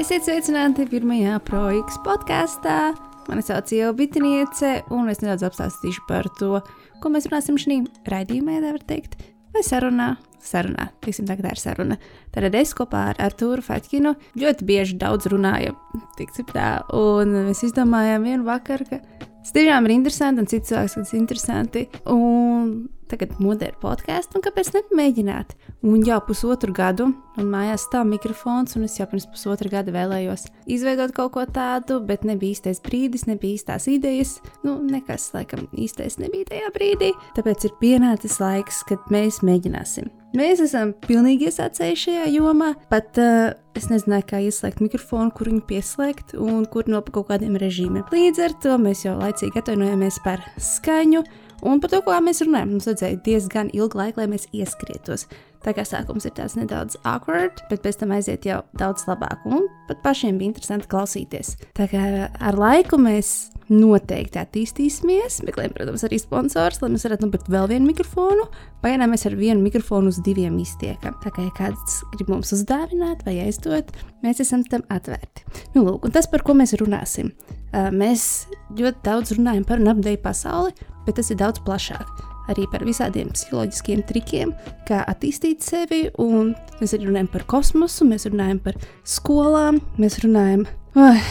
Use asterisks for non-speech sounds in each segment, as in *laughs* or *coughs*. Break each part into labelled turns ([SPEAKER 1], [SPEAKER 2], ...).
[SPEAKER 1] Esiet sveicināti pirmajā projekta podkāstā. Mani sauc Ieva Bitniece, un es nedaudz apstāstīšu par to, ko mēs runāsim šajā raidījumā, ja var teikt, vai sarunā. Sarunā, teiksim, tā, tā ir saruna. Tad es kopā ar Artūru Fatkinu ļoti bieži daudz runāju, tiksim tā, un mēs izdomājām vienu vakaru, ka tiešām ir interesanti, un cits cilvēks, ir interesanti. Un tagad modē ir podkāsts, un kāpēc nepamēģināt? Un jau pusotru gadu man mājās stāv mikrofons, un es jau pirms pusotra gada vēlējos izveidot kaut ko tādu, bet nebija īstais brīdis, nebija īstās idejas. Nu, nekas, laikam, īstais nebija tajā brīdī. Tāpēc ir pienācis laiks, kad mēs mēģināsim. Mēs esam pilnīgi iesācēji šajā jomā. Pat uh, es nezināju, kā ieslēgt mikrofonu, kur viņu pieslēgt un kur no kaut kādiem režīmiem. Līdz ar to mēs jau laicīgi atvainojamies par skaņu. Un par to, ko mēs runājam, mums vajadzēja diezgan ilgu laiku, lai mēs ieskrietos. Tā kā sākums ir tāds nedaudz awkward, bet pēc tam aiziet jau daudz labāk. Un pat pašiem bija interesanti klausīties. Tā kā ar laiku mēs noteikti attīstīsimies, meklējam, protams, arī sponsors, lai mēs varētu nopirkt vēl vienu mikrofonu. Pagaidām mēs ar vienu mikrofonu uz diviem iztiekam. Tā kā ja kāds grib mums uzdāvināt vai aizdot, mēs esam tam atvērti. Nu, lūk, un tas, par ko mēs runāsim. Mēs ļoti daudz runājam par un apdeju pasauli, bet tas ir daudz plašāk. Arī par visādiem psiholoģiskiem trikiem, kā attīstīt sevi. Mēs arī runājam par kosmosu, mēs runājam par skolām, mēs runājam oh,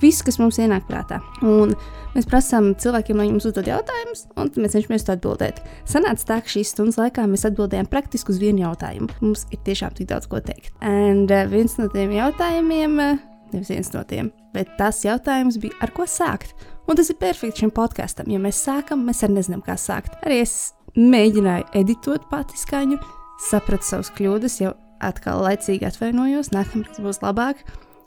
[SPEAKER 1] visu, kas mums ienāk prātā. Un mēs prasām cilvēkiem, lai mums uzdod jautājumus, un mēs cenšamies to atbildēt. Sanāca tā, ka šīs stundas laikā mēs atbildējām praktiski uz vienu jautājumu. Mums ir tiešām tik daudz ko teikt. Un uh, viens no tiem jautājumiem, uh, nevis viens no tiem, bet tas jautājums bija, ar ko sākt. Un tas ir perfekts šim podkāstam. Ja mēs sākam, mēs arī nezinām, kā sākt. Arī es mēģināju editot pati skaņu, sapratu savas kļūdas, jau atkal laicīgi atvainojos, nākamreiz būs labāk.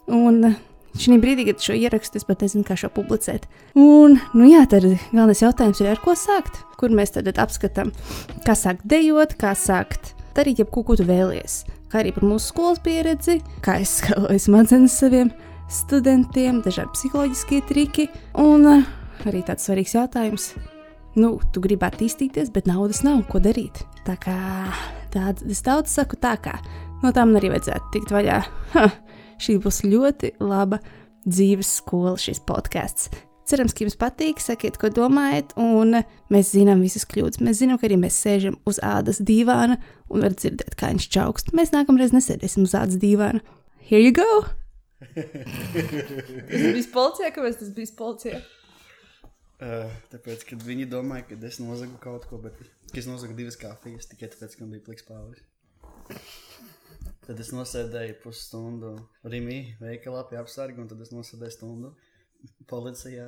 [SPEAKER 1] Un šī brīdī, kad šo ierakstu, es pat nezinu, kā šo publicēt. Un, nu jā, tad galvenais jautājums ir, ar ko sākt? Kur mēs tad apskatām, kā sākt dejot, kā sākt darīt jebko, ko tu vēlies. Kā arī par mūsu skolas pieredzi, kā es *laughs* skaloju smadzenes saviem studentiem, dažādi psiholoģiskie triki un uh, arī tāds svarīgs jautājums. Nu, tu gribi attīstīties, bet naudas nav, ko darīt. Tā kā tāda, es daudz saku tā, kā no tām arī vajadzētu tikt vaļā. Ha, šī būs ļoti laba dzīves skola, šis podkāsts. Cerams, ka jums patīk, sakiet, ko domājat, un mēs zinām visas kļūdas. Mēs zinām, ka arī mēs sēžam uz ādas dīvāna un varam dzirdēt, kā viņš čaukst. Mēs nākamreiz nesēdēsim uz ādas dīvāna. Here you go! Tas bija policijā, kāpēc tas bija policijā?
[SPEAKER 2] Uh, tāpēc, kad viņi domāja, ka es nozagu kaut ko, bet es nozagu divas kafijas tikai tāpēc, ka man bija pliks pāvis. Tad es nosēdēju pusstundu Rīgā, veikalā pie apsarga, un tad es nosēdēju stundu policijā.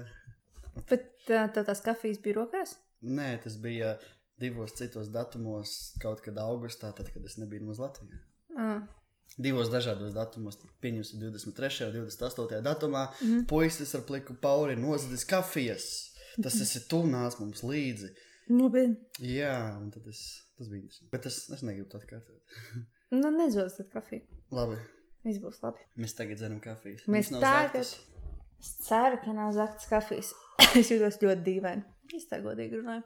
[SPEAKER 1] Bet tā, tā tās kafijas bija rokās?
[SPEAKER 2] Nē, tas bija divos citos datumos, kaut kad augustā, tad, kad es nebiju uz Latvijas. Ah divos dažādos datumos. Pieņemsim, 23. un 28. datumā mm -hmm. puisis ar pliku pauri nozadzis kafijas. Tas esi tu nāc mums līdzi.
[SPEAKER 1] Nopietni.
[SPEAKER 2] Jā, un es, tas bija interesanti. Bet es, es negribu to atkārtot. *laughs*
[SPEAKER 1] nu, nezos tad kafiju.
[SPEAKER 2] Labi.
[SPEAKER 1] Viss būs labi.
[SPEAKER 2] Mēs tagad dzeram kafijas.
[SPEAKER 1] Mēs tagad. Zaktas. Es ceru, ka nav zaktas kafijas. *laughs* es jūtos ļoti dīvaini. Es tā godīgi runāju.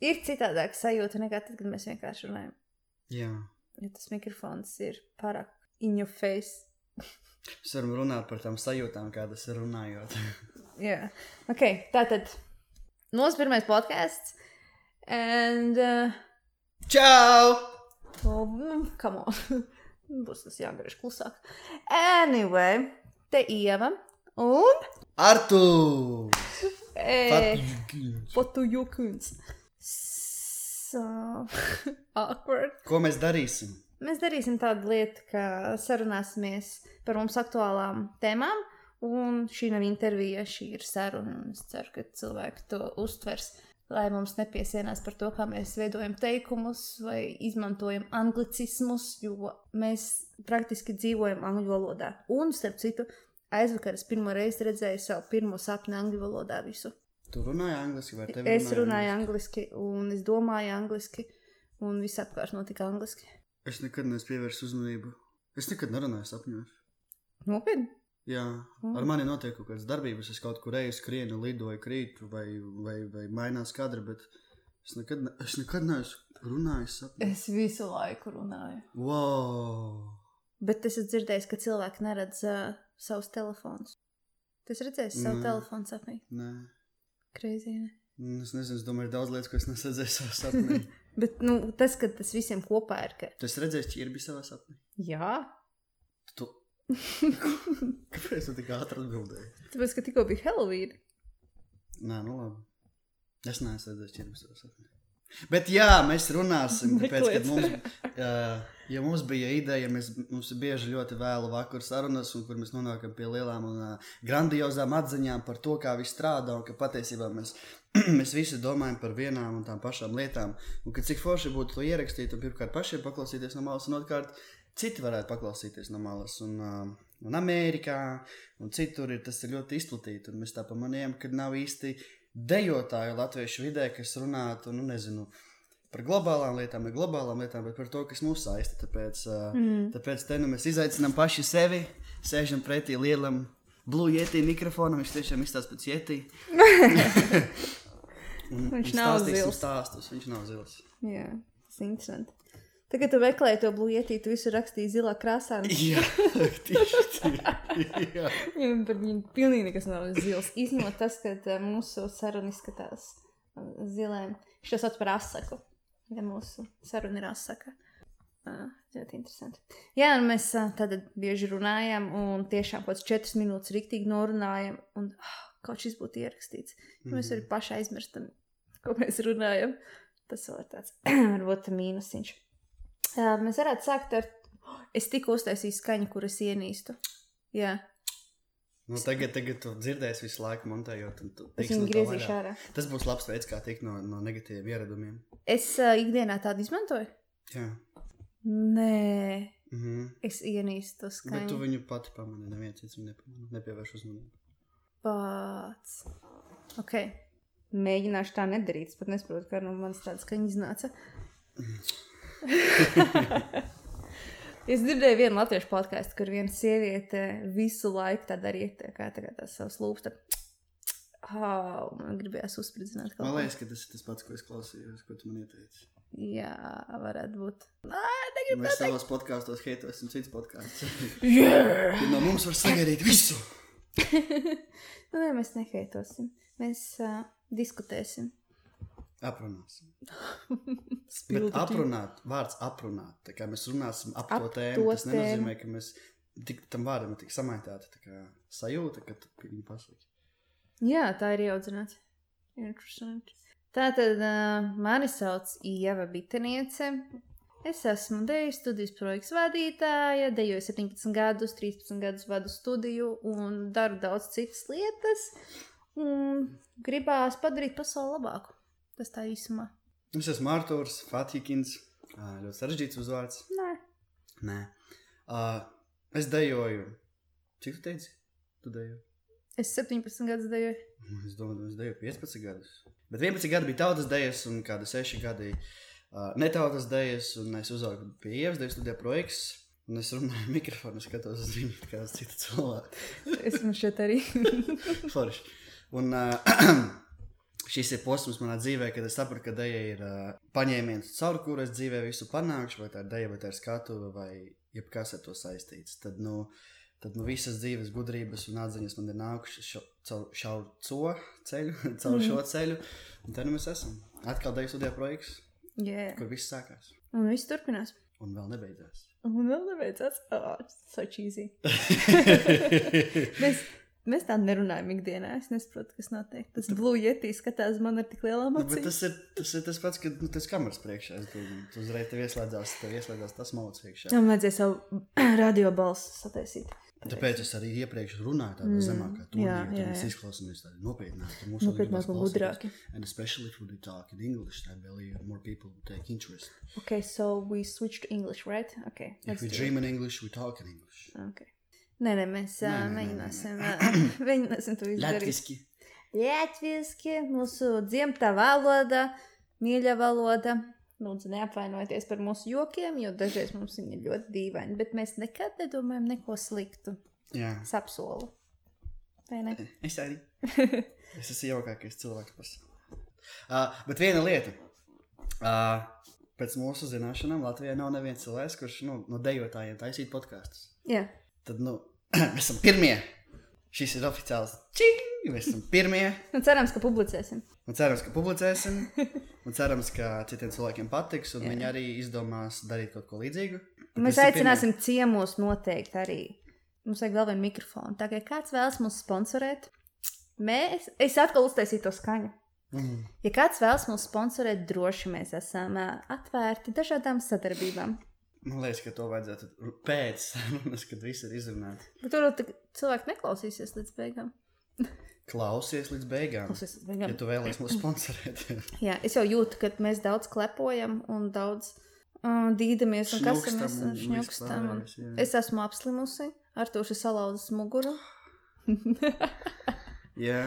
[SPEAKER 1] Ir citādāk sajūta nekā tad, kad mēs vienkārši runājam.
[SPEAKER 2] Jā.
[SPEAKER 1] Jo tas mikrofons ir pārāk in your face.
[SPEAKER 2] Mēs varam runāt par tām sajūtām, kādas ir runājot.
[SPEAKER 1] Jā, *laughs* yeah. ok. Tā tad mūsu pirmais podkāsts. And. Uh,
[SPEAKER 2] Čau!
[SPEAKER 1] Oh, come on. *laughs* Būs tas jāgriež klusāk. Anyway, te Ieva un.
[SPEAKER 2] Artu!
[SPEAKER 1] Fotu Jukuns. So *laughs* awkward.
[SPEAKER 2] Ko mēs darīsim?
[SPEAKER 1] Mēs darīsim tādu lietu, ka sarunāsimies par mums aktuālām tēmām. Un šī nav intervija, šī ir saruna. Es ceru, ka cilvēki to uztvers. Lai mums nepiesienās par to, kā mēs veidojam teikumus vai izmantojam anglicismus, jo mēs praktiski dzīvojam angļu valodā. Un, starp citu, aizvakar es pirmo reizi redzēju savu pirmo sapni angļu valodā visu.
[SPEAKER 2] Tu runāji angliski vai tev?
[SPEAKER 1] Es runāju angliski, un es domāju angliski, un viss apkārt notika angliski.
[SPEAKER 2] Es nekad neesmu pievērsis uzmanību. Es nekad nerunāju sapņos.
[SPEAKER 1] Nopietni?
[SPEAKER 2] Jā, mm. ar mani notiek kaut kādas darbības. Es kaut kur eju, skrienu, lidoju, krītu vai, vai, vai mainās kadri, bet es nekad, ne, es nekad neesmu runājis sapņos.
[SPEAKER 1] Es visu laiku runāju.
[SPEAKER 2] Wow!
[SPEAKER 1] Bet es esmu dzirdējis, ka cilvēki neredz uh, savus telefonus. Tas redzēs savu
[SPEAKER 2] Nē.
[SPEAKER 1] telefonu sapnī.
[SPEAKER 2] Nē.
[SPEAKER 1] Kreizī. Ne?
[SPEAKER 2] Mm, Es nezinu, es domāju, ir daudz lietas, ko es nesadzēju savā sapnī. *laughs*
[SPEAKER 1] Bet nu, tas, ka tas visiem kopā ir. Ka...
[SPEAKER 2] tu esi redzējis ķirbi savā sapnī?
[SPEAKER 1] Jā,
[SPEAKER 2] Tu... *laughs* Kāpēc tu tik ātri atbildēji?
[SPEAKER 1] tāpēc, ka tikko bija Halloween.
[SPEAKER 2] Nē, nu labi. Es neesmu redzējis ķirbi savā sapnī. Bet jā, mēs runāsim, *laughs* tāpēc, kad mums, ja mums bija ideja, mēs, mums ir bieži ļoti vēlu vakar sarunas, un kur mēs nonākam pie lielām un grandiozām atziņām par to, kā viss strādā, un ka patiesībā mēs, *clears throat* mēs visi domājam par vienām un tām pašām lietām, un ka cik forši būtu to ierakstīt, un pirmkārt pašiem paklausīties no malas, un otrkārt citi varētu paklausīties no malas. Un, Un Amerikā, un citur ir tas ir ļoti izplatīts. un Mēs tā pamanījām, ka nav īsti dejotāju latviešu vidē, kas runātu, nu, nezinu, par globālām lietām, ne globālām lietām, bet par to, kas mūs saista. Tāpēc, mm. tāpēc te nu mēs izaicinām paši sevi, sēžam pretī lielam blue yeti mikrofonam, viņš tiešām izstāsta pēc. *laughs* Un-
[SPEAKER 1] Viņš nav
[SPEAKER 2] stāstīsim
[SPEAKER 1] zils.
[SPEAKER 2] Stāstus, viņš nav zils.
[SPEAKER 1] Jā, tas ir interesanti. Tagad, tu meklēji to blūzi, tu visu rakstīji zilā krāsā. *laughs*
[SPEAKER 2] Jā, tieši tā.
[SPEAKER 1] Viņam par viņu pilnīgi nekas nav zils. Īstenībā tas, ka tā mūsu saruna izskatās uh, zilēm, šis sauc par asaku. Ja mūsu saruna ir asaka. Uh, ļoti interesanti. Jā, un mēs uh, tad bieži runājam, un tiešām kaut kāds četras minūtes rīktīgi norunājam, un oh, kaut šis būtu ierakstīts. Mm. Mēs arī paši aizmirstam, ko mēs runājam. Tas vēl ir tāds *clears throat* varbūt mīnusiņš. Uh, mēs varētu sākt ar. Es tikko uztaisīju skaņu, kuras ienīstu. Jā,
[SPEAKER 2] Nu, tagad, tagad tu dzirdēsi visu laiku montējot. un tu tiks no tā vaļā. Tas būs labs veids, kā tikt no, no negatīviem ieradumiem.
[SPEAKER 1] Es uh, ikdienā tādu izmantoju.
[SPEAKER 2] Jā.
[SPEAKER 1] Nē,
[SPEAKER 2] Mhm.
[SPEAKER 1] es ienīstu to
[SPEAKER 2] Bet tu
[SPEAKER 1] skaņu.
[SPEAKER 2] viņu pati pamani, neviens cits viņu nepamanā, nepievērš uzmanību.
[SPEAKER 1] Pats. Ok. Mēģināšu tā nedarīt. Es pat nesaprotu, kā no manis tāda skaņa iznāca. *laughs* es dzirdēju vienu latviešu podkāstu, kur viena sieviete visu laiku tā darīja, tā kā tagad tās savas lūpas. tā- *tsk* Oh, man gribējās uzspridzināt
[SPEAKER 2] Man liekas, ka tas ir tas pats, ko es klausījos, ko tu man ieteici.
[SPEAKER 1] Jā, varētu būt. Nē, negribu
[SPEAKER 2] Mēs savos podkāstos heitosim cits podkāsts. *laughs*
[SPEAKER 1] Yeah!
[SPEAKER 2] Ja no mums var sagaidīt visu. *laughs*
[SPEAKER 1] nu, nē, mēs neheitosim. Mēs uh, diskutēsim.
[SPEAKER 2] Aprunāsim. *laughs* Bet aprunāt, vārds aprunāt. Tā kā mēs runāsim ap,
[SPEAKER 1] Ap
[SPEAKER 2] to
[SPEAKER 1] to
[SPEAKER 2] tēmu, tas
[SPEAKER 1] tēmu.
[SPEAKER 2] nenozīmē, ka mēs tik, tam vārdam ir tik samaitāti. Tā kā sajūta, ka tu viņu pasaki.
[SPEAKER 1] Jā, tā ir ieaudzināta. Interesanti. Tātad uh, mani sauc Ieva Biteniece. Es esmu deju studijas projekts vadītāja, dejoju 17 gadus, 13 gadus vadu studiju un daru daudz citas lietas. Un gribās padarīt pasauli labāku. Tas tā īsumā.
[SPEAKER 2] Es esmu Fatīkins. Ā, Ļoti sarežģīts uzvārds.
[SPEAKER 1] Nē,
[SPEAKER 2] Nē. Uh, es dejoju. Cik tu teici? Tu dejoji.
[SPEAKER 1] es 17 gadus dejoju.
[SPEAKER 2] Es domāju, es deju 15 gadus. Bet 11 gadi bija tautas dejas, un kādi 6 gadi uh, netautas dejas, un es uzaugu pie ievas, deju studiju projekts. Un es runāju *laughs* mikrofonu, skatos uz viņu kā uz citu cilvēku.
[SPEAKER 1] Es man šeit arī. *laughs*
[SPEAKER 2] Forši. Un uh, *clears throat* šis ir posms manā dzīvē, kad es sapratu, ka dēļa ir uh, paņēmiens, caur kuru es dzīvē visu panākšu, vai tā ir dēļa, vai tā ir skatuve, vai jebkas ar to saistīts. Tad, nu, tad nu, visas dzīves gudrības un atziņas man ir nākušas šo- caur šau co ceļu, *laughs* caur mm. šo ceļu. Un te nu mēs esam. Atkal dēļa studijā projekts,
[SPEAKER 1] Jā,
[SPEAKER 2] kur viss sākās.
[SPEAKER 1] un viss turpinās.
[SPEAKER 2] Un vēl nebeidzās.
[SPEAKER 1] Un vēl nebeidzās. Oh, so cheesy. Mēs, mēs tā nerunājam ikdienā. Es nesaprotu, kas notiek. Tas yeti skatās man ar tik lielām
[SPEAKER 2] Nu,
[SPEAKER 1] acīm.
[SPEAKER 2] tas ir, tas ir tas pats, kad nu, tas kameras priekšā. Domāju, tu uzreiz tev ieslēdzās, tev ieslēdzās tas mauts iekšā.
[SPEAKER 1] Man vajadzēja savu *clears throat* radio balsu sataisīt.
[SPEAKER 2] Tāpēc es arī iepriekš runāju tādā mm, zemākā tonī,
[SPEAKER 1] jā,
[SPEAKER 2] jo mēs izklausāmies tādi nopietnāki. Mūsu
[SPEAKER 1] Nopietnāk un gudrāki.
[SPEAKER 2] And especially if we talk in English, I believe more people will take interest.
[SPEAKER 1] Okay, so we switch to English, right? Okay.
[SPEAKER 2] If we dream in English, we talk in English.
[SPEAKER 1] it. Okay. Nē, nē, mēs
[SPEAKER 2] Nē, nē, nē, nē,
[SPEAKER 1] mēģināsim, *clears throat* mēģināsim to izdarīt.
[SPEAKER 2] Latviski.
[SPEAKER 1] Latviešu, mūsu dzimta valoda, mīļa valoda. Lūdzu, neapvainojieties par mūsu jokiem, jo dažreiz mums viņi ir ļoti dīvaini, bet mēs nekad nedomājam neko sliktu.
[SPEAKER 2] Jā.
[SPEAKER 1] Es apsolu. Vai ne? *laughs*
[SPEAKER 2] Es arī. *laughs* es esmu jaukākais cilvēks pasaulē. Uh, bet viena lieta. Uh, pēc mūsu zināšanām Latvijā nav neviens cilvēks, kurš nu, no dejotājiem taisītu podkāstus.
[SPEAKER 1] Jā,
[SPEAKER 2] Tad, nu, *clears throat* Mēs esam pirmie. Šis ir oficiāls. Čing! Mēs esam pirmie.
[SPEAKER 1] Un cerams, ka publicēsim.
[SPEAKER 2] Un cerams, ka publicēsim. *laughs* Un cerams, ka citiem cilvēkiem patiks. Un Jā. viņi arī izdomās darīt kaut ko līdzīgu.
[SPEAKER 1] Bet mēs aicināsim pirmie. ciemos noteikti arī. Mums vajag vēl vienu mikrofonu. Tā kā kāds vēlas mums sponsorēt, mēs, es atkal uztaisīju to skaņu. Mm. Ja kāds vēlas mums sponsorēt, droši mēs esam atvērti dažādām sadarbībām.
[SPEAKER 2] Man liekas, ka to vajadzētu pēc *laughs* sarunas, kad viss ir izrunāts.
[SPEAKER 1] Bet tur cilvēki neklausīsies līdz beigām.
[SPEAKER 2] Klausies līdz beigām. Klausies līdz beigām. Ja tu vēlies mūs sponsorēt. *laughs*
[SPEAKER 1] jā, es jau jūtu, ka mēs daudz klepojam un daudz uh, dīdamies un kasamies un šņukstam. Un es esmu apslimusi, ar to šis salauzis muguru. *laughs*
[SPEAKER 2] jā.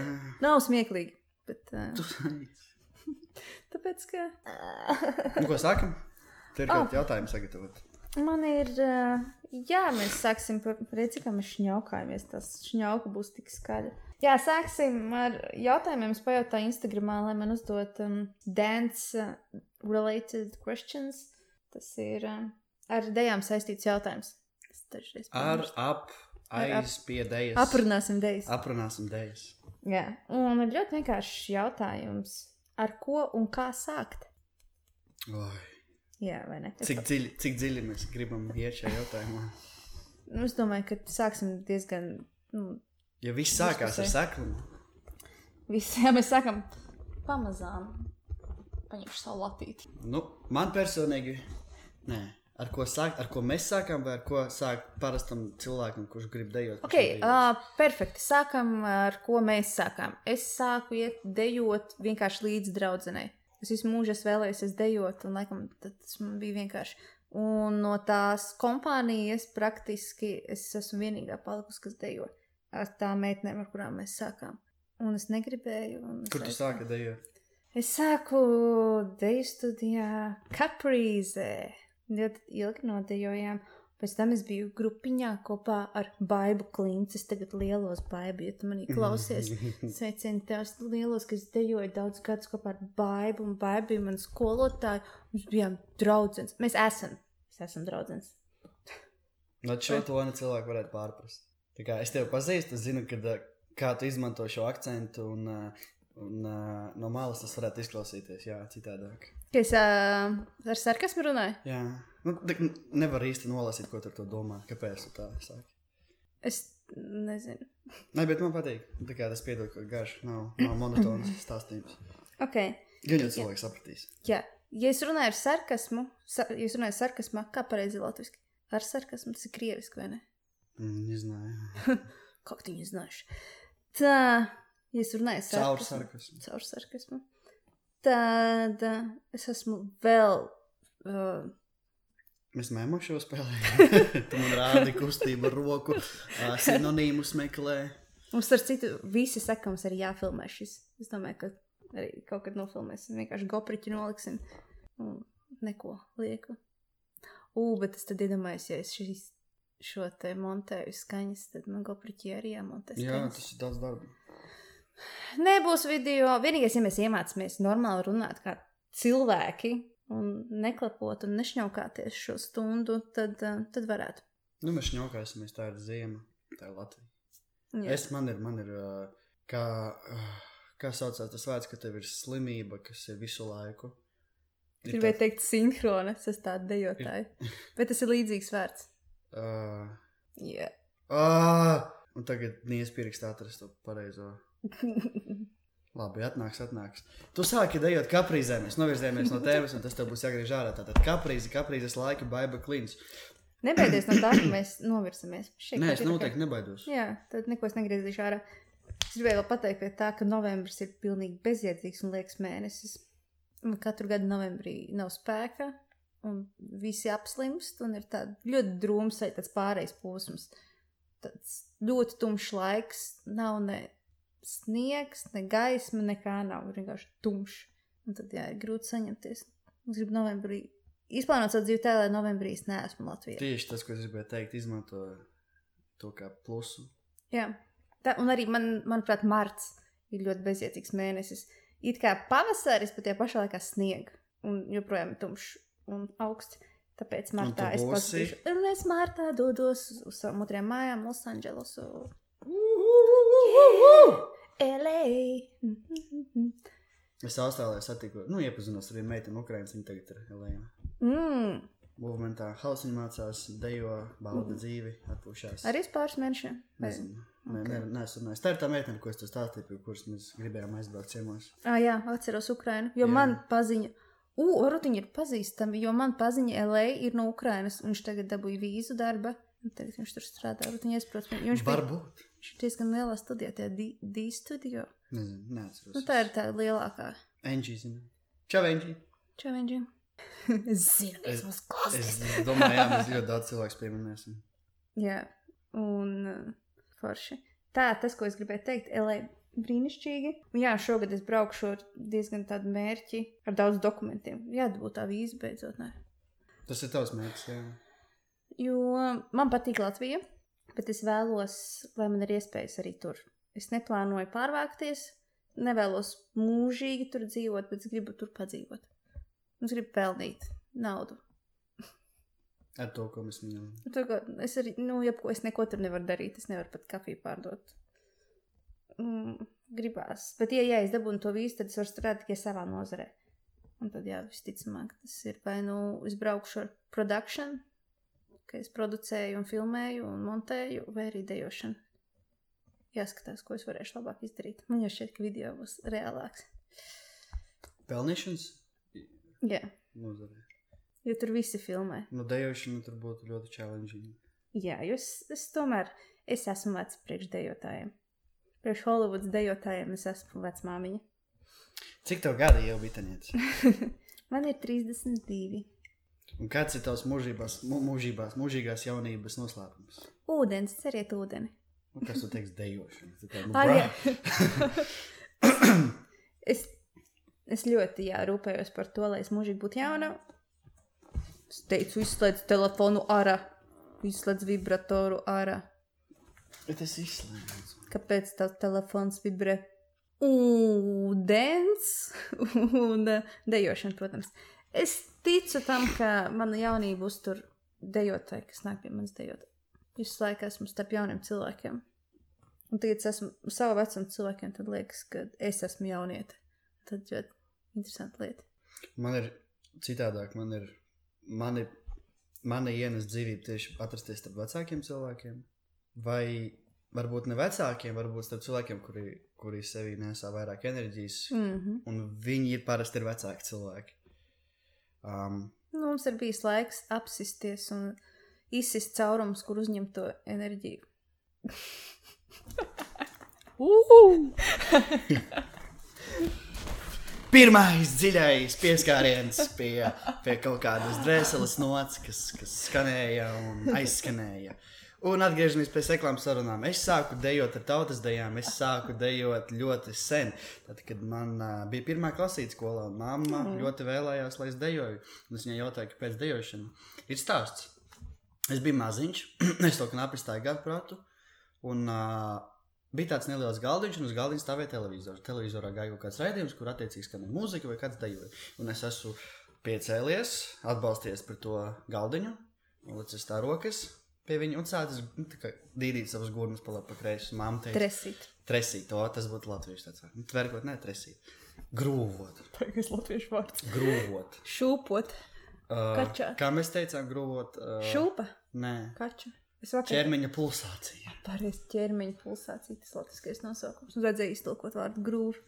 [SPEAKER 1] Nav smieklīgi, bet. Uh, tāpēc, ka.
[SPEAKER 2] nu, ko sākam? Tur ir oh. kādi jautājumi sagatavot.
[SPEAKER 1] Man ir, jā, mēs sāksim par to, kā mēs šņaukājamies. Tas šņauka būs tik skaļa. Jā, sāksim ar jautājumiem. Es pajautāju Instagramā, lai man uzdot um, dance related questions. Tas ir um, ar dejām saistīts jautājums.
[SPEAKER 2] Ar ap, aiz pie dejas.
[SPEAKER 1] Aprunāsim dejas.
[SPEAKER 2] Aprunāsim dejas.
[SPEAKER 1] Jā, un ir ļoti vienkāršs jautājums. Ar ko un kā sākt?
[SPEAKER 2] Oi.
[SPEAKER 1] Jā, vai ne?
[SPEAKER 2] Cik dziļi, cik dziļi mēs gribam iet šajā jautājumā?
[SPEAKER 1] Nu, es domāju, ka sāksim diezgan. Nu,
[SPEAKER 2] ja viss sākās ar seklumu.
[SPEAKER 1] Viss, jā, mēs sākam pamazām. Paņemšu savu latīti.
[SPEAKER 2] Nu, man personīgi, nē. Ar ko, sāk, ar ko mēs sākām, vai ar ko sāk parastam cilvēkam, kurš grib dejot?
[SPEAKER 1] Ok, uh, perfekti. Sākam ar ko mēs sākām. Es sāku iet dejot vienkārši līdz draudzenei. Es visu mūžu esmu vēlējies dejot, un laikam tas man bija vienkārši. Un no tās kompānijas praktiski es esmu vienīgā palikusi, kas dejo ar tām meitenēm, ar kurām mēs sākām. Un es negribēju. Es
[SPEAKER 2] Kur tu sāki dejot?
[SPEAKER 1] Es sāku deju studijā Caprīzē. Ļoti ilgi nodejojām. Pēc tam es biju grupiņā kopā ar Baibu Klintu. Es tagad lielos Baibu, ja tu manī klausies. *laughs* Sveicienu tās lielos, kas dejoja daudz gadus kopā ar Baibu. Un Baibu bija man skolotāja. Mēs bijām draudzens. Mēs esam. Mēs esam draudzens.
[SPEAKER 2] No šo to ne cilvēku varētu pārprast. Tā kā es tevi pazīstu, es zinu, kad, kā tu izmanto šo akcentu un, un no malas tas varētu izklausīties, jā, citādāk.
[SPEAKER 1] Es uh, ar sarkasmu runāju?
[SPEAKER 2] Jā. Nu, nevar īsti nolasīt, ko tu ar to domā. Kāpēc tu tā saki?
[SPEAKER 1] Es nezinu.
[SPEAKER 2] Nē, bet man patīk. Tā kā tas piedod, ka garš nav, nav monotons *clears throat* stāstījums.
[SPEAKER 1] Ok.
[SPEAKER 2] Gan jau cilvēks sapratīs.
[SPEAKER 1] Jā. Ja es runāju ar sarkasmu, sa, ja es runāju sarkasmā, kā pareizi latviski? Ar sarkasmu tas ir krieviski, vai ne?
[SPEAKER 2] Mm, nezināju. *laughs*
[SPEAKER 1] Kā tu nezināšu? Tā, ja es runāju ar
[SPEAKER 2] sarkasmu. Caur sarkasmu.
[SPEAKER 1] Caur sarkasmu. Tad es esmu vēl. Uh,
[SPEAKER 2] Mēs mēmām šo spēlējām. *laughs* tu man rādi kustību ar roku, sinonīmus meklē.
[SPEAKER 1] Mums ar citu visi saka, mums arī jāfilmē šis. Es domāju, ka arī kaut kad nofilmēsim. Vienkārši gopriķi noliksim un neko lieku. Ugh, bet es tad iedomājos, ja es šis, šo te montēju skaņas, tad man gopriķi arī jāmontē skaņas.
[SPEAKER 2] Jā, tas ir daudz darba.
[SPEAKER 1] Nebūs video. Vienīgais, ja mēs iemācāmies normāli runāt kā cilvēki un neklepot un nešņaukāties šo stundu, tad, eh, tad varētu.
[SPEAKER 2] Nu, mēs šņaukāsimies, tā ir ziema, tā ir Latvija. Jā. Es man ir, man ir eh, kā, eh, kā saucās tas vārds, ka tev ir slimība, kas ir visu laiku.
[SPEAKER 1] Ir Gribēju tā... teikt, sinhrona, es esmu tāda dejotāja. Ir... *laughs* Bet tas ir līdzīgs vārds.
[SPEAKER 2] Uh...
[SPEAKER 1] Yeah.
[SPEAKER 2] Uh, un tagad neiespīrīgs atrast to pareizo. *laughs* Labi, atnāks, atnāks. Tu sāki dejot kaprīzē, mēs novirzījāmies no tēmas, un tas tev būs jāgriež ārā. Tātad kaprīze, kaprīzes laika, baiba klīns.
[SPEAKER 1] Nebaidies no tā, ka mēs novirsamies.
[SPEAKER 2] Nē, es noteikti nebaidos.
[SPEAKER 1] Jā, tad neko es negriezīšu ārā. Es gribēju pateikt, tā, ka novembris ir pilnīgi bezjēdzīgs un liekas mēnesis. Un katru gadu novembrī nav spēka, un visi apslimst, un ir tāds ļoti drūms, tāds pārējais posms. Tāds ļoti tumšs laiks, nav ne sniegs, ne gaisma, nekā nav. Ir vienkārši tumšs. Un tad, jā, ir grūti saņemties. Es gribu novembrī izplānot savu dzīvi tā, lai novembrī es neesmu Latvijā.
[SPEAKER 2] Tieši tas, ko es gribēju teikt, izmanto to kā plusu.
[SPEAKER 1] Jā, tā, un arī man, manuprāt, marts ir ļoti bezjēdzīgs mēnesis. It kā pavasaris, bet tajā pašā laikā sniega un joprojām ir tumšs un augsts. Tāpēc martā es pazudu. Un es martā dodos uz, savām otrajām mājām, Losandželosu. LA!
[SPEAKER 2] Es Austrālijā satiku, nu, iepazinos ar vienu meiteni, Ukraiņas, viņa tagad ir LA. Mm. Movementā hausiņā mācās, dejo, bauda mm. dzīvi, atpūšās.
[SPEAKER 1] Arī pāris mēnešiem?
[SPEAKER 2] Nezinu. Okay. Nē, neesmu runājis. Tā ir tā meitene, ko es te stāstīju, pie kuras mēs gribējām aizbraukt ciemos.
[SPEAKER 1] Ah, jā, atceros Ukrainu, jo jā. man paziņa. U, varbūt viņi ir pazīstami, jo man paziņa LA ir no Ukrainas, un viņš tagad dabūja vīzu darba. Tagad viņš tur strādā, bet viņa iesprūst. Viņš
[SPEAKER 2] Varbūt.
[SPEAKER 1] Viņš ir diezgan lielā studijā, tajā D-studio.
[SPEAKER 2] Nezinu, neatceros.
[SPEAKER 1] Nu, tā ir tā lielākā.
[SPEAKER 2] Enģī, zinu. Čau, Enģī.
[SPEAKER 1] Čau, Enģī. *laughs* es zinu, es, es,
[SPEAKER 2] es domāju, jā, mēs ļoti daudz cilvēku pieminēsim.
[SPEAKER 1] Jā, un uh, forši. Tā, tas, ko es gribēju teikt, LA brīnišķīgi. Un jā, šogad es braukšu ar diezgan tādu mērķi, ar daudz dokumentiem. Jā, dabūt tā vīza beidzot. Ne?
[SPEAKER 2] Tas ir tavs mērķis, jā.
[SPEAKER 1] Jo man patīk Latvija, bet es vēlos, lai man ir iespējas arī tur. Es neplānoju pārvākties, nevēlos mūžīgi tur dzīvot, bet es gribu tur padzīvot. Es gribu pelnīt naudu.
[SPEAKER 2] Ar to, ko mēs minējām.
[SPEAKER 1] Es arī, nu, jebko es neko tur nevaru darīt. Es nevaru pat kafiju pārdot mm, gribās. Bet, ja, ja es dabūnu to vīzu, tad es varu strādāt tikai savā nozarē. Un tad, jā, visticamāk, tas ir vai nu es braukšu ar produkciju, ka es producēju, un filmēju un montēju, vai arī dejošanu. Jāskatās, ko es varēšu labāk izdarīt. Man jau šķiet, ka video būs reālāks.
[SPEAKER 2] Pelnīšanas?
[SPEAKER 1] Jā.
[SPEAKER 2] Nozarē.
[SPEAKER 1] Jo tur visi filmē.
[SPEAKER 2] Nu, dejošana tur būtu ļoti challenging.
[SPEAKER 1] Jā, jo es, es tomēr es esmu vecs priekšdejotājiem. Priekš Holivudas dejotājiem es esmu vecmāmiņa.
[SPEAKER 2] Cik tev gadi jau bija? *laughs*
[SPEAKER 1] Man ir 32.
[SPEAKER 2] Un kāds ir tavs mūžībās, mūžībās, mūžīgās jaunības noslēpums?
[SPEAKER 1] Ūdens, ceriet ūdeni.
[SPEAKER 2] Un kas tu teiks dejošana? Tā,
[SPEAKER 1] nu, Arī, *coughs* es, es ļoti jā, rūpējos par to, lai es mūžīgi būtu jauna. Es teicu, izslēdz telefonu ārā, izslēdz vibratoru ārā.
[SPEAKER 2] Bet es izslēdzu.
[SPEAKER 1] Kāpēc tavs telefons vibrē? Ūdens *laughs* un dejošana, protams. Es ticu tam, ka mana jaunība uztur dejotāji, kas nāk pie manis dejot. Visu laiku esmu starp jauniem cilvēkiem. Un tagad, kad esmu savu vecumu cilvēkiem, tad liekas, ka es esmu jaunieta. Tad ļoti interesanti lieta.
[SPEAKER 2] Man ir citādāk, man ir, mani, mani ienes dzīvību tieši atrasties starp vecākiem cilvēkiem vai varbūt ne vecākiem, varbūt starp cilvēkiem, kuri, kuri sevī nesā vairāk enerģijas, mm -hmm. un viņi ir parasti ir vecāki cilvēki. Um,
[SPEAKER 1] nu, mums ir bijis laiks apsisties un izsist caurums, kur uzņemt to enerģiju.
[SPEAKER 2] Pirmais dziļais pieskāriens pie, pie kaut kādas dvēseles nots, kas, kas skanēja un aizskanēja. Un atgriežamies pie seklām sarunām. Es sāku dejot ar tautas dejām, es sāku dejot ļoti sen. Tad, kad man uh, bija pirmā klasīte skolā, mamma mm. ļoti vēlējās, lai es dejoju. Un es viņai jautāju, kāpēc dejošana. Ir stāsts. Es biju maziņš, *clears throat* es to knapi gadu prātu. Un uh, bija tāds neliels galdiņš, un uz galdiņa stāvēja televizors. Televizorā gāja kaut kāds raidījums, kur attiecīgi skanēja mūzika vai kāds dejoja. Un es esmu piecēlies, atbalsties par to galdiņu, un licis tā rokas pie viņa un sācis nu, dīdīt savus gurnas pa labi, pa kreisi. Māma teica,
[SPEAKER 1] tresīt.
[SPEAKER 2] Tresīt, to tas būtu latviešu tāds. Nu, tverkot, ne tresīt. Grūvot.
[SPEAKER 1] Tagad latviešu vārds.
[SPEAKER 2] Grūvot.
[SPEAKER 1] Šūpot.
[SPEAKER 2] Uh, Kačā. Kā mēs teicām, grūvot. Uh,
[SPEAKER 1] Šūpa.
[SPEAKER 2] Nē.
[SPEAKER 1] Kača.
[SPEAKER 2] Vakar... Ķermeņa pulsācija.
[SPEAKER 1] Pareizi, ķermeņa pulsācija, tas latviskais nosaukums. Vajadzēja iztulkot vārdu grūvi.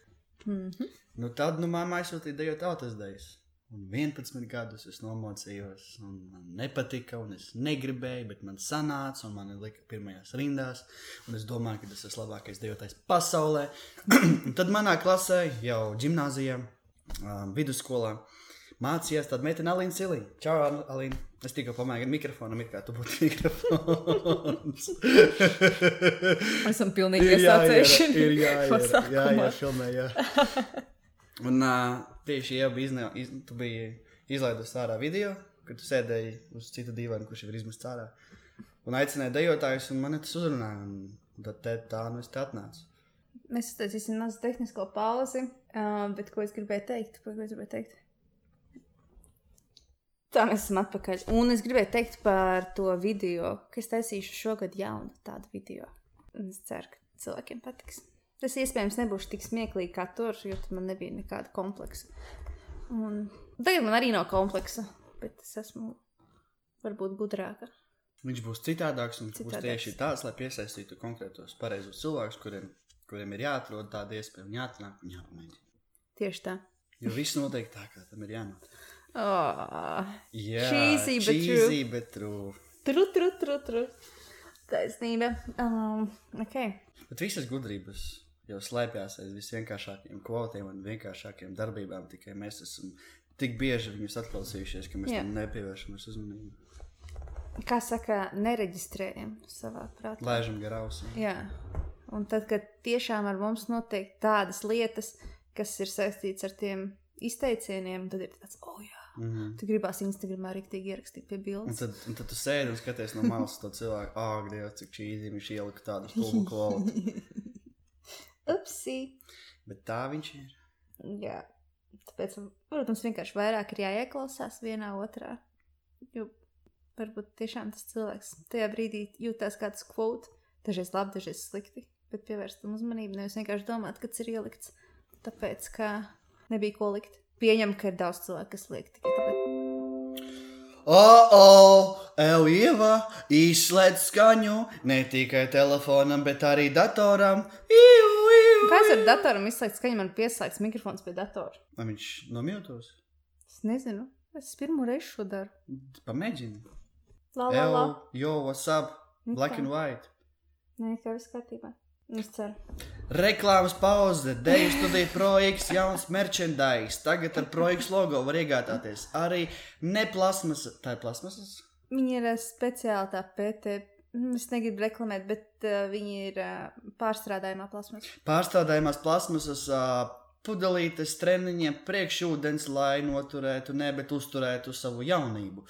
[SPEAKER 1] Mm -hmm.
[SPEAKER 2] Nu tad, nu, māma aizsūtīja dejot tautas dejas. Un 11 gadus es nomocījos, un man nepatika, un es negribēju, bet man sanāca, un man lika pirmajās rindās. Un es domāju, ka tas ir labākais dejotājs pasaulē. *clears throat* tad manā klasē, jau gimnājā, um, vidusskolā, mācījās tāda meitene Alīna Silīna. Čau, Alīna! Es tikko pamēģināju mikrofonam, it kā tu būtu *laughs* mikrofons. *laughs*
[SPEAKER 1] Esam pilnīgi iesācējuši.
[SPEAKER 2] Ir jāiet, *laughs* jāiet, filmē, jā. Un uh, tieši jau bija izne, iz, tu biji izlaidusi ārā video, kad tu sēdēji uz citu dīvainu, kurš jau ir izmests ārā. Un aicināja dejotājus, un man tas uzrunāja. Un tad te, tā nu es te atnācu.
[SPEAKER 1] Mēs uztaisīsim mazu tehnisko pauzi, uh, bet ko es gribēju teikt? Ko es gribēju teikt? Tā mēs esam atpakaļ. Un es gribēju teikt par to video, ka es taisīšu šogad jaunu tādu video. Un es ceru, ka cilvēkiem patiks. Tas iespējams nebūs tik smieklīgi kā tur, jo tur man nebija nekāda kompleksa. Un tagad man arī nav kompleksa, bet es esmu varbūt gudrāka.
[SPEAKER 2] Viņš būs citādāks un citādāks. būs tieši tāds, lai piesaistītu konkrētos pareizos cilvēkus, kuriem, kuriem ir jāatrod tāda iespēja un jāatnāk un jāpamēģina.
[SPEAKER 1] Tieši tā.
[SPEAKER 2] Jo viss notiek tā, kā tam ir jānotiek.
[SPEAKER 1] Oh,
[SPEAKER 2] Jā,
[SPEAKER 1] cheesy, but
[SPEAKER 2] cheesy,
[SPEAKER 1] true.
[SPEAKER 2] bet true.
[SPEAKER 1] Tru, tru, tru, tru. Taisnība. Um, ok.
[SPEAKER 2] Bet visas gudrības jau slēpjas aiz visvienkāršākajiem kvotiem un vienkāršākajām darbībām. Tikai mēs esam tik bieži viņus atklausījušies, ka mēs
[SPEAKER 1] Jā.
[SPEAKER 2] tam nepievēršamies uzmanību.
[SPEAKER 1] Kā saka, nereģistrējam savā prātā.
[SPEAKER 2] Lēžam garā ausī.
[SPEAKER 1] Jā. Un tad, kad tiešām ar mums notiek tādas lietas, kas ir saistītas ar tiem izteicieniem, tad ir tāds, oh, jā.
[SPEAKER 2] Mm -hmm.
[SPEAKER 1] Tu gribās Instagramā rīktīgi ierakstīt pie
[SPEAKER 2] Un
[SPEAKER 1] bildes.
[SPEAKER 2] tad, un tad tu sēdi un skaties no malas to cilvēku, ah, oh, Dievs, cik čīzi viņš ielika tādu stulbu kvalitāti. *laughs*
[SPEAKER 1] Upsi!
[SPEAKER 2] Bet tā viņš ir.
[SPEAKER 1] Jā. Tāpēc, protams, vienkārši vairāk ir jāieklausās vienā otrā. Jo varbūt tiešām tas cilvēks tajā brīdī jūtas kā tas kvot, dažreiz labi, dažreiz slikti, bet pievērst tam uzmanību, nevis vienkārši domāt, ka tas ir ielikts. Tāpēc, ka nebija ko likt. Pieņem, ka ir daudz cilvēku, kas liek tikai tāpēc.
[SPEAKER 2] Oh, oh, Eujeva, izslēdz skaņu ne tikai telefonam, bet arī datoram. Iu,
[SPEAKER 1] Kāds ar datoram izslēgts skaņu, man pieslēgts mikrofons pie datora?
[SPEAKER 2] Vai viņš nomjūtos?
[SPEAKER 1] Es nezinu. Es pirmo reizi šo daru.
[SPEAKER 2] Pamēģini.
[SPEAKER 1] La, la, la.
[SPEAKER 2] Yo, what's up?
[SPEAKER 1] Nu
[SPEAKER 2] Black and white.
[SPEAKER 1] Nē, kā viss kārtībā. Es ceru.
[SPEAKER 2] Reklāmas pauze, deju studiju projekts, jauns merchandise. Tagad ar projektu logo var iegādāties arī ne plasmas. Tā ir plasmasas?
[SPEAKER 1] Viņi ir speciāli tā PT. Mm, Es negribu reklamēt, bet uh, viņi ir uh, pārstrādājumā plasmas.
[SPEAKER 2] Pārstrādājumās plasmasas uh, pudelītes treniņiem priekšūdens, lai noturētu, ne, bet uzturētu savu jaunību.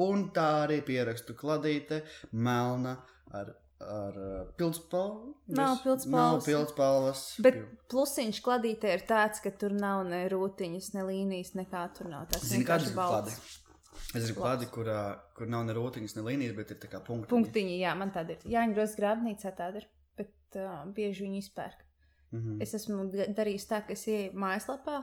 [SPEAKER 2] Un tā arī pierakstu kladīte, melna ar, ar uh, pildspalvu.
[SPEAKER 1] Nav pildspalvas.
[SPEAKER 2] Nav pildspalvas.
[SPEAKER 1] Bet plusiņš kladītē ir tāds, ka tur nav ne rūtiņas, ne līnijas, nekā tur nav. Tas vienkārši balts.
[SPEAKER 2] klādi? Es zinu, klādi, kur, kur nav ne rotiņas, ne līnijas, bet ir tā kā punkti.
[SPEAKER 1] Punktiņi, jā, man tāda ir. Jā, Grozs grāmatnīcā tāda ir, bet uh, bieži viņi izpērk.
[SPEAKER 2] Mm -hmm.
[SPEAKER 1] Es esmu da- darījis tā, ka es ieeju mājaslapā.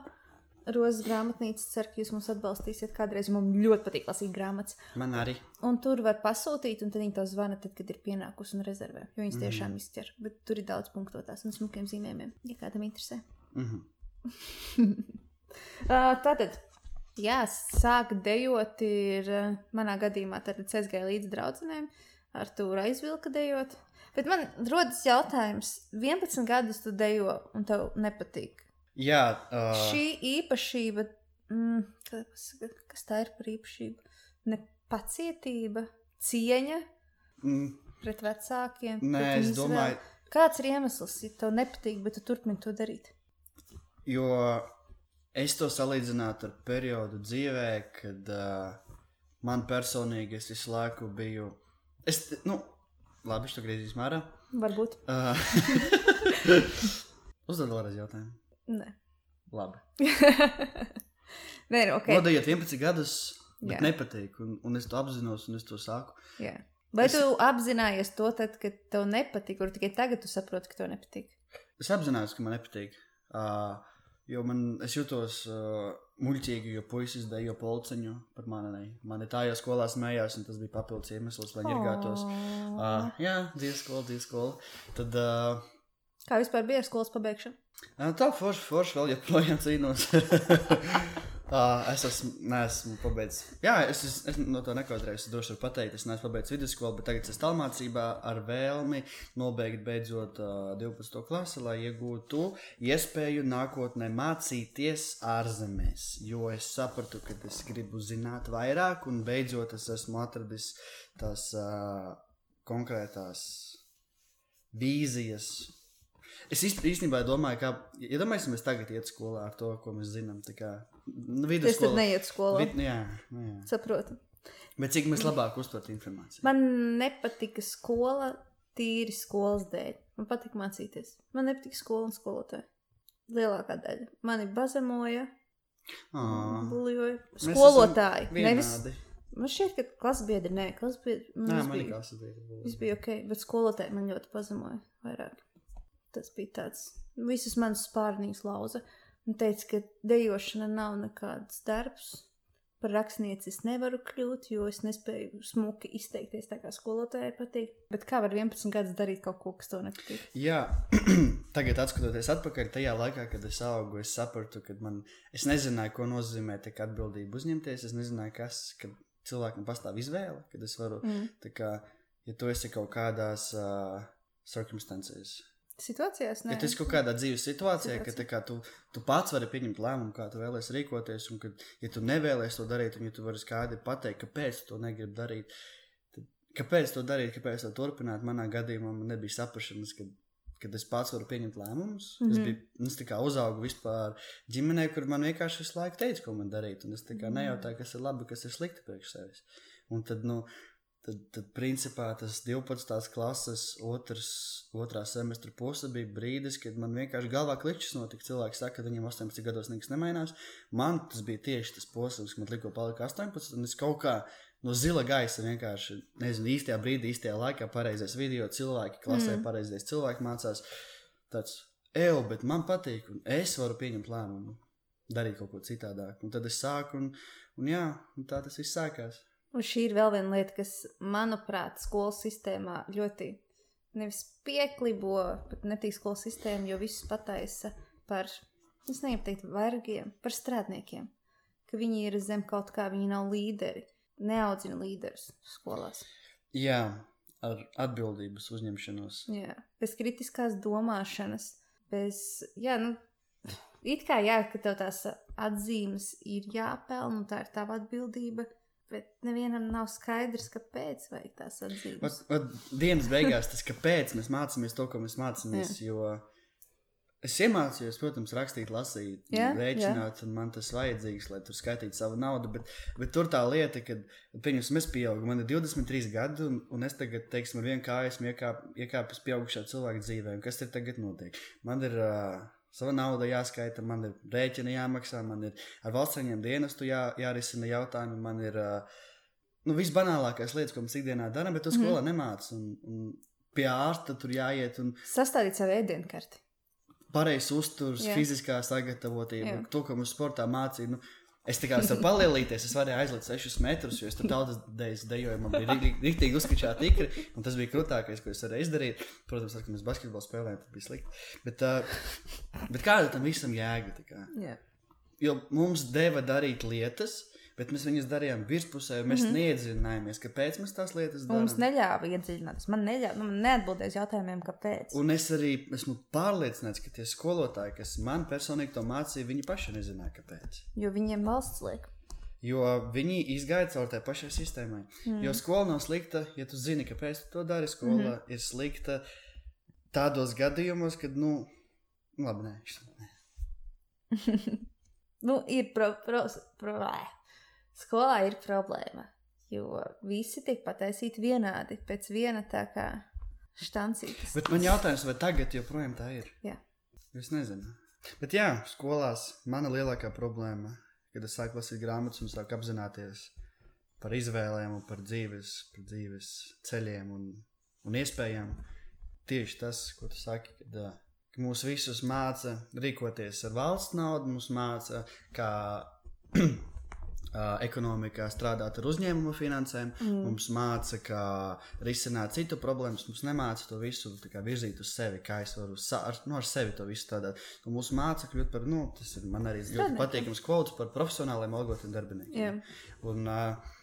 [SPEAKER 1] Rozes grāmatnīca cer, ka jūs mūs atbalstīsiet kādreiz. Man ļoti patīk lasīt grāmatas.
[SPEAKER 2] Man arī.
[SPEAKER 1] Un tur var pasūtīt, un tad viņi to zvana, tad, kad ir pienākusi un rezervē. Jo viņas tiešām mm. izķer. Bet tur ir daudz punktotās un smukiem zīmējumiem, ja kādam interesē.
[SPEAKER 2] Mm -hmm.
[SPEAKER 1] Uh, tātad, jā, sāk dejot ir uh, manā gadījumā, tad es gāju līdz draudzenēm, ar to aizvilka dejot. Bet man rodas jautājums, 11 gadus tu dejo un tev nepatīk.
[SPEAKER 2] Jā, uh,
[SPEAKER 1] Šī īpašība, mm, pasaka, kas tā ir par īpašību? Nepacietība, cieņa
[SPEAKER 2] mm,
[SPEAKER 1] pret vecākiem.
[SPEAKER 2] nē,
[SPEAKER 1] pret
[SPEAKER 2] es
[SPEAKER 1] viņu
[SPEAKER 2] domāju.
[SPEAKER 1] Kāds ir iemesls, ja tev nepatīk, bet tu turpini to darīt?
[SPEAKER 2] jo es to salīdzinātu ar periodu dzīvē, kad uh, man personīgi es visu laiku biju. Es, nu, labi, es to griezīšu mārā.
[SPEAKER 1] Varbūt.
[SPEAKER 2] Uh, *laughs* Uzdod vēlreiz jautājumu.
[SPEAKER 1] Nē.
[SPEAKER 2] Labi. *laughs*
[SPEAKER 1] Nē, nu, ok.
[SPEAKER 2] Vadījot 11 gadus, bet
[SPEAKER 1] Jā.
[SPEAKER 2] nepatīk. Un, un es to apzinos, un es to saku.
[SPEAKER 1] Jā. Vai
[SPEAKER 2] Es-
[SPEAKER 1] tu apzinājies to, tad, kad tev nepatīk, vai tikai tagad tu saproti, ka tev nepatīk?
[SPEAKER 2] Es apzinos, ka man nepatīk. Uh, jo man, es jutos uh, muļķīgi, jo puisis dejo polceņu par mani. Mani tajā skolā smējās, un tas bija papildus iemesls, lai ņirgātos. Uh, jā, dzīves skola, dzīves skola. Tad uh,
[SPEAKER 1] Kā vispār bija ar skolas pabeigšanu?
[SPEAKER 2] uh, tā forši, forši vēl joprojām cīnos. *laughs* Uh, es esmu, neesmu pabeidzis. Jā, es, es, es no tā nekautrējos. Es droši varu pateikt, es neesmu pabeidzis vidusskolu, bet tagad es esmu tālmācībā ar vēlmi nobeigt beidzot uh, 12. klasi, lai iegūtu iespēju nākotnē mācīties ārzemēs. Jo es sapratu, ka es gribu zināt vairāk, un beidzot es esmu atradis tās uh, konkrētās vīzijas. Es īst- īstenībā domāju, ka, ja domāsim, tagad iet skolā ar to, ko mēs zinām, tā kā nu,
[SPEAKER 1] Es
[SPEAKER 2] vidusskola.
[SPEAKER 1] neietu skolā.
[SPEAKER 2] Vid, jā, nu jā.
[SPEAKER 1] Saprotu.
[SPEAKER 2] Bet cik mēs labāk uztvert informāciju?
[SPEAKER 1] Man nepatika skola tīri skolas dēļ. Man patika mācīties. Man nepatika skola un skolotāji. Lielākā daļa. Mani bazemoja,
[SPEAKER 2] mēs esam
[SPEAKER 1] Skolotāji. Nevis. Man šķiet, ka klases biedri, nē, klases biedri.
[SPEAKER 2] Nē, man bija klases biedri.
[SPEAKER 1] Viss bija ok, bet skolotāji man ļoti pazemoja vairāk. Tas bija tāds, visas manas spārnīs lauza. Un teica, ka dejošana nav nekāds darbs. Par rakstnieci es nevaru kļūt, jo es nespēju smuki izteikties tā, kā skolotājai patīk. Bet kā var 11 gadus darīt kaut ko, kas to nepatīk?
[SPEAKER 2] Jā, *clears throat* tagad skatoties atpakaļ, tajā laikā, kad es augu, es sapratu, ka man, es nezināju, ko nozīmē atbildību uzņemties. Es nezināju, kas, kad cilvēkam pastāv izvēle, kad es varu, mm. kā, ja tu esi kaut kādās uh, circumstances
[SPEAKER 1] situācijās.
[SPEAKER 2] Nē. Ja tas ir kaut kādā dzīves situācijā, Situācija. ka kā, tu, tu pats vari pieņemt lēmumu, kā tu vēlēsies rīkoties, un ka, ja tu nevēlies to darīt, un ja tu vari skaidri pateikt, kāpēc tu to negribi darīt, tad kāpēc to darīt, kāpēc to turpināt, manā gadījumā man nebija saprašanas, ka, kad es pats varu pieņemt lēmumus. Mm -hmm. Es, biju, es kā uzaugu vispār ģimenē, kur man vienkārši visu laiku teica, ko man darīt, un es mhm. nejautāju, kas ir labi, kas ir slikti priekš sevis. Un tad, nu, Tad, tad principā tas 12. klases otrs, otrā semestra puse bija brīdis, kad man vienkārši galvā klikšķis notika. Cilvēki saka, ka viņam 18 gados nekas nemainās. Man tas bija tieši tas posms, kad man tikko palika 18, un es kaut kā no zila gaisa vienkārši, nezinu, īstajā brīdī, īstajā laikā, pareizais video, cilvēki klasē, mm. pareizais cilvēki mācās. Tāds, evo, bet man patīk, un es varu pieņemt lēmumu, darīt kaut ko citādāk. Un tad es sāku, un, un jā, un tā tas viss sākās.
[SPEAKER 1] Un šī ir vēl viena lieta, kas, manuprāt, skolas sistēmā ļoti nevis pieklibo, bet netīk skolas sistēmu, jo visus pataisa par, es negribu teikt, vergiem, par strādniekiem. Ka viņi ir zem kaut kā, viņi nav līderi, neaudzina līderus skolās.
[SPEAKER 2] Jā, ar atbildības uzņemšanos.
[SPEAKER 1] Jā, bez kritiskās domāšanas, bez, jā, nu, it kā jā, ka tev tās atzīmes ir jāpelna, un tā ir tava atbildība Bet nevienam nav skaidrs, kāpēc vajag tās atzīmes. Vat,
[SPEAKER 2] vat dienas beigās tas, kāpēc mēs mācāmies to, ko mēs mācāmies. Jo es iemācījos, protams, rakstīt, lasīt, jā, rēķināt, jā. un man tas vajadzīgs, lai tur skaitītu savu naudu. Bet, bet tur tā lieta, ka, pieņemsim, es pieaugu, man ir 23 gadi, un, un es tagad, teiksim, ar vienu kāju esmu iekāpis pieaugušā cilvēka dzīvē. Kas tur tagad notiek? Man ir. Uh, Sava nauda jāskaita, man ir rēķina jāmaksā, man ir ar valsts saņēmumu dienestu jā, jārisina jautājumi, man ir uh, nu, visbanālākās lietas, ko mēs ikdienā darām, bet to mhm. skolā mm. Un, un pie ārsta tur jāiet un
[SPEAKER 1] sastādīt savu ēdienkarti.
[SPEAKER 2] Pareizs uzturs, Jā. fiziskā sagatavotība, Jā. to, ko mums sportā mācīja. Nu, Es tikai varu palielīties, es varēju aizlikt 6 metrus, jo es tur daudz dēļas dejoju. Man bija rīktīgi uzskačāta ikra, un tas bija krūtākais, ko es varēju izdarīt. Protams, tad, kad mēs basketbolu spēlējām, tas bija slikti. Bet, uh, bet kāda tam visam jēga? Yeah. Jo mums deva darīt lietas, bet mēs viņus darījām virspusē, mēs mm -hmm. neiedziļinājāmies, kāpēc mēs tās lietas darām.
[SPEAKER 1] Mums neļāva iedziļināties. Man neļāva, nu, man neatbildēs jautājumiem, kāpēc.
[SPEAKER 2] Un es arī esmu pārliecināts, ka tie skolotāji, kas man personīgi to mācīja, viņi paši nezināja, kāpēc.
[SPEAKER 1] Jo viņiem valsts liek.
[SPEAKER 2] Jo viņi izgāja cauri tai pašai sistēmai. Mm. Jo skola nav slikta, ja tu zini, kāpēc tu to dari. Skola mm -hmm. ir slikta tādos gadījumos, kad, nu, labi, nē, šis, nē. *laughs*
[SPEAKER 1] nu, ir pro, pro, pro, Skolā ir problēma, jo visi tiek pataisīti vienādi, pēc viena tā kā štancītas.
[SPEAKER 2] Bet man jautājums, vai tagad joprojām tā ir?
[SPEAKER 1] Jā.
[SPEAKER 2] Es nezinu. Bet jā, skolās mana lielākā problēma, kad es sāku lasīt grāmatas un sāku apzināties par izvēlēm un par dzīves, par dzīves ceļiem un, un iespējām, tieši tas, ko tu saki, kad, ka mūs visus māca rīkoties ar valsts naudu, mūs māca, kā Uh, *clears throat* ekonomikā strādāt ar uzņēmumu finansēm, mm. mums māca, kā risināt citu problēmas. Mums nemāca to visu kā, virzīt uz sevi, kā es varu ar, nu, ar sevi to visu strādāt. Un mums māca kļūt par, nu, tas ir man arī ļoti patīkams kvots par profesionāliem algotiem darbiniekiem. Yeah. Un, uh,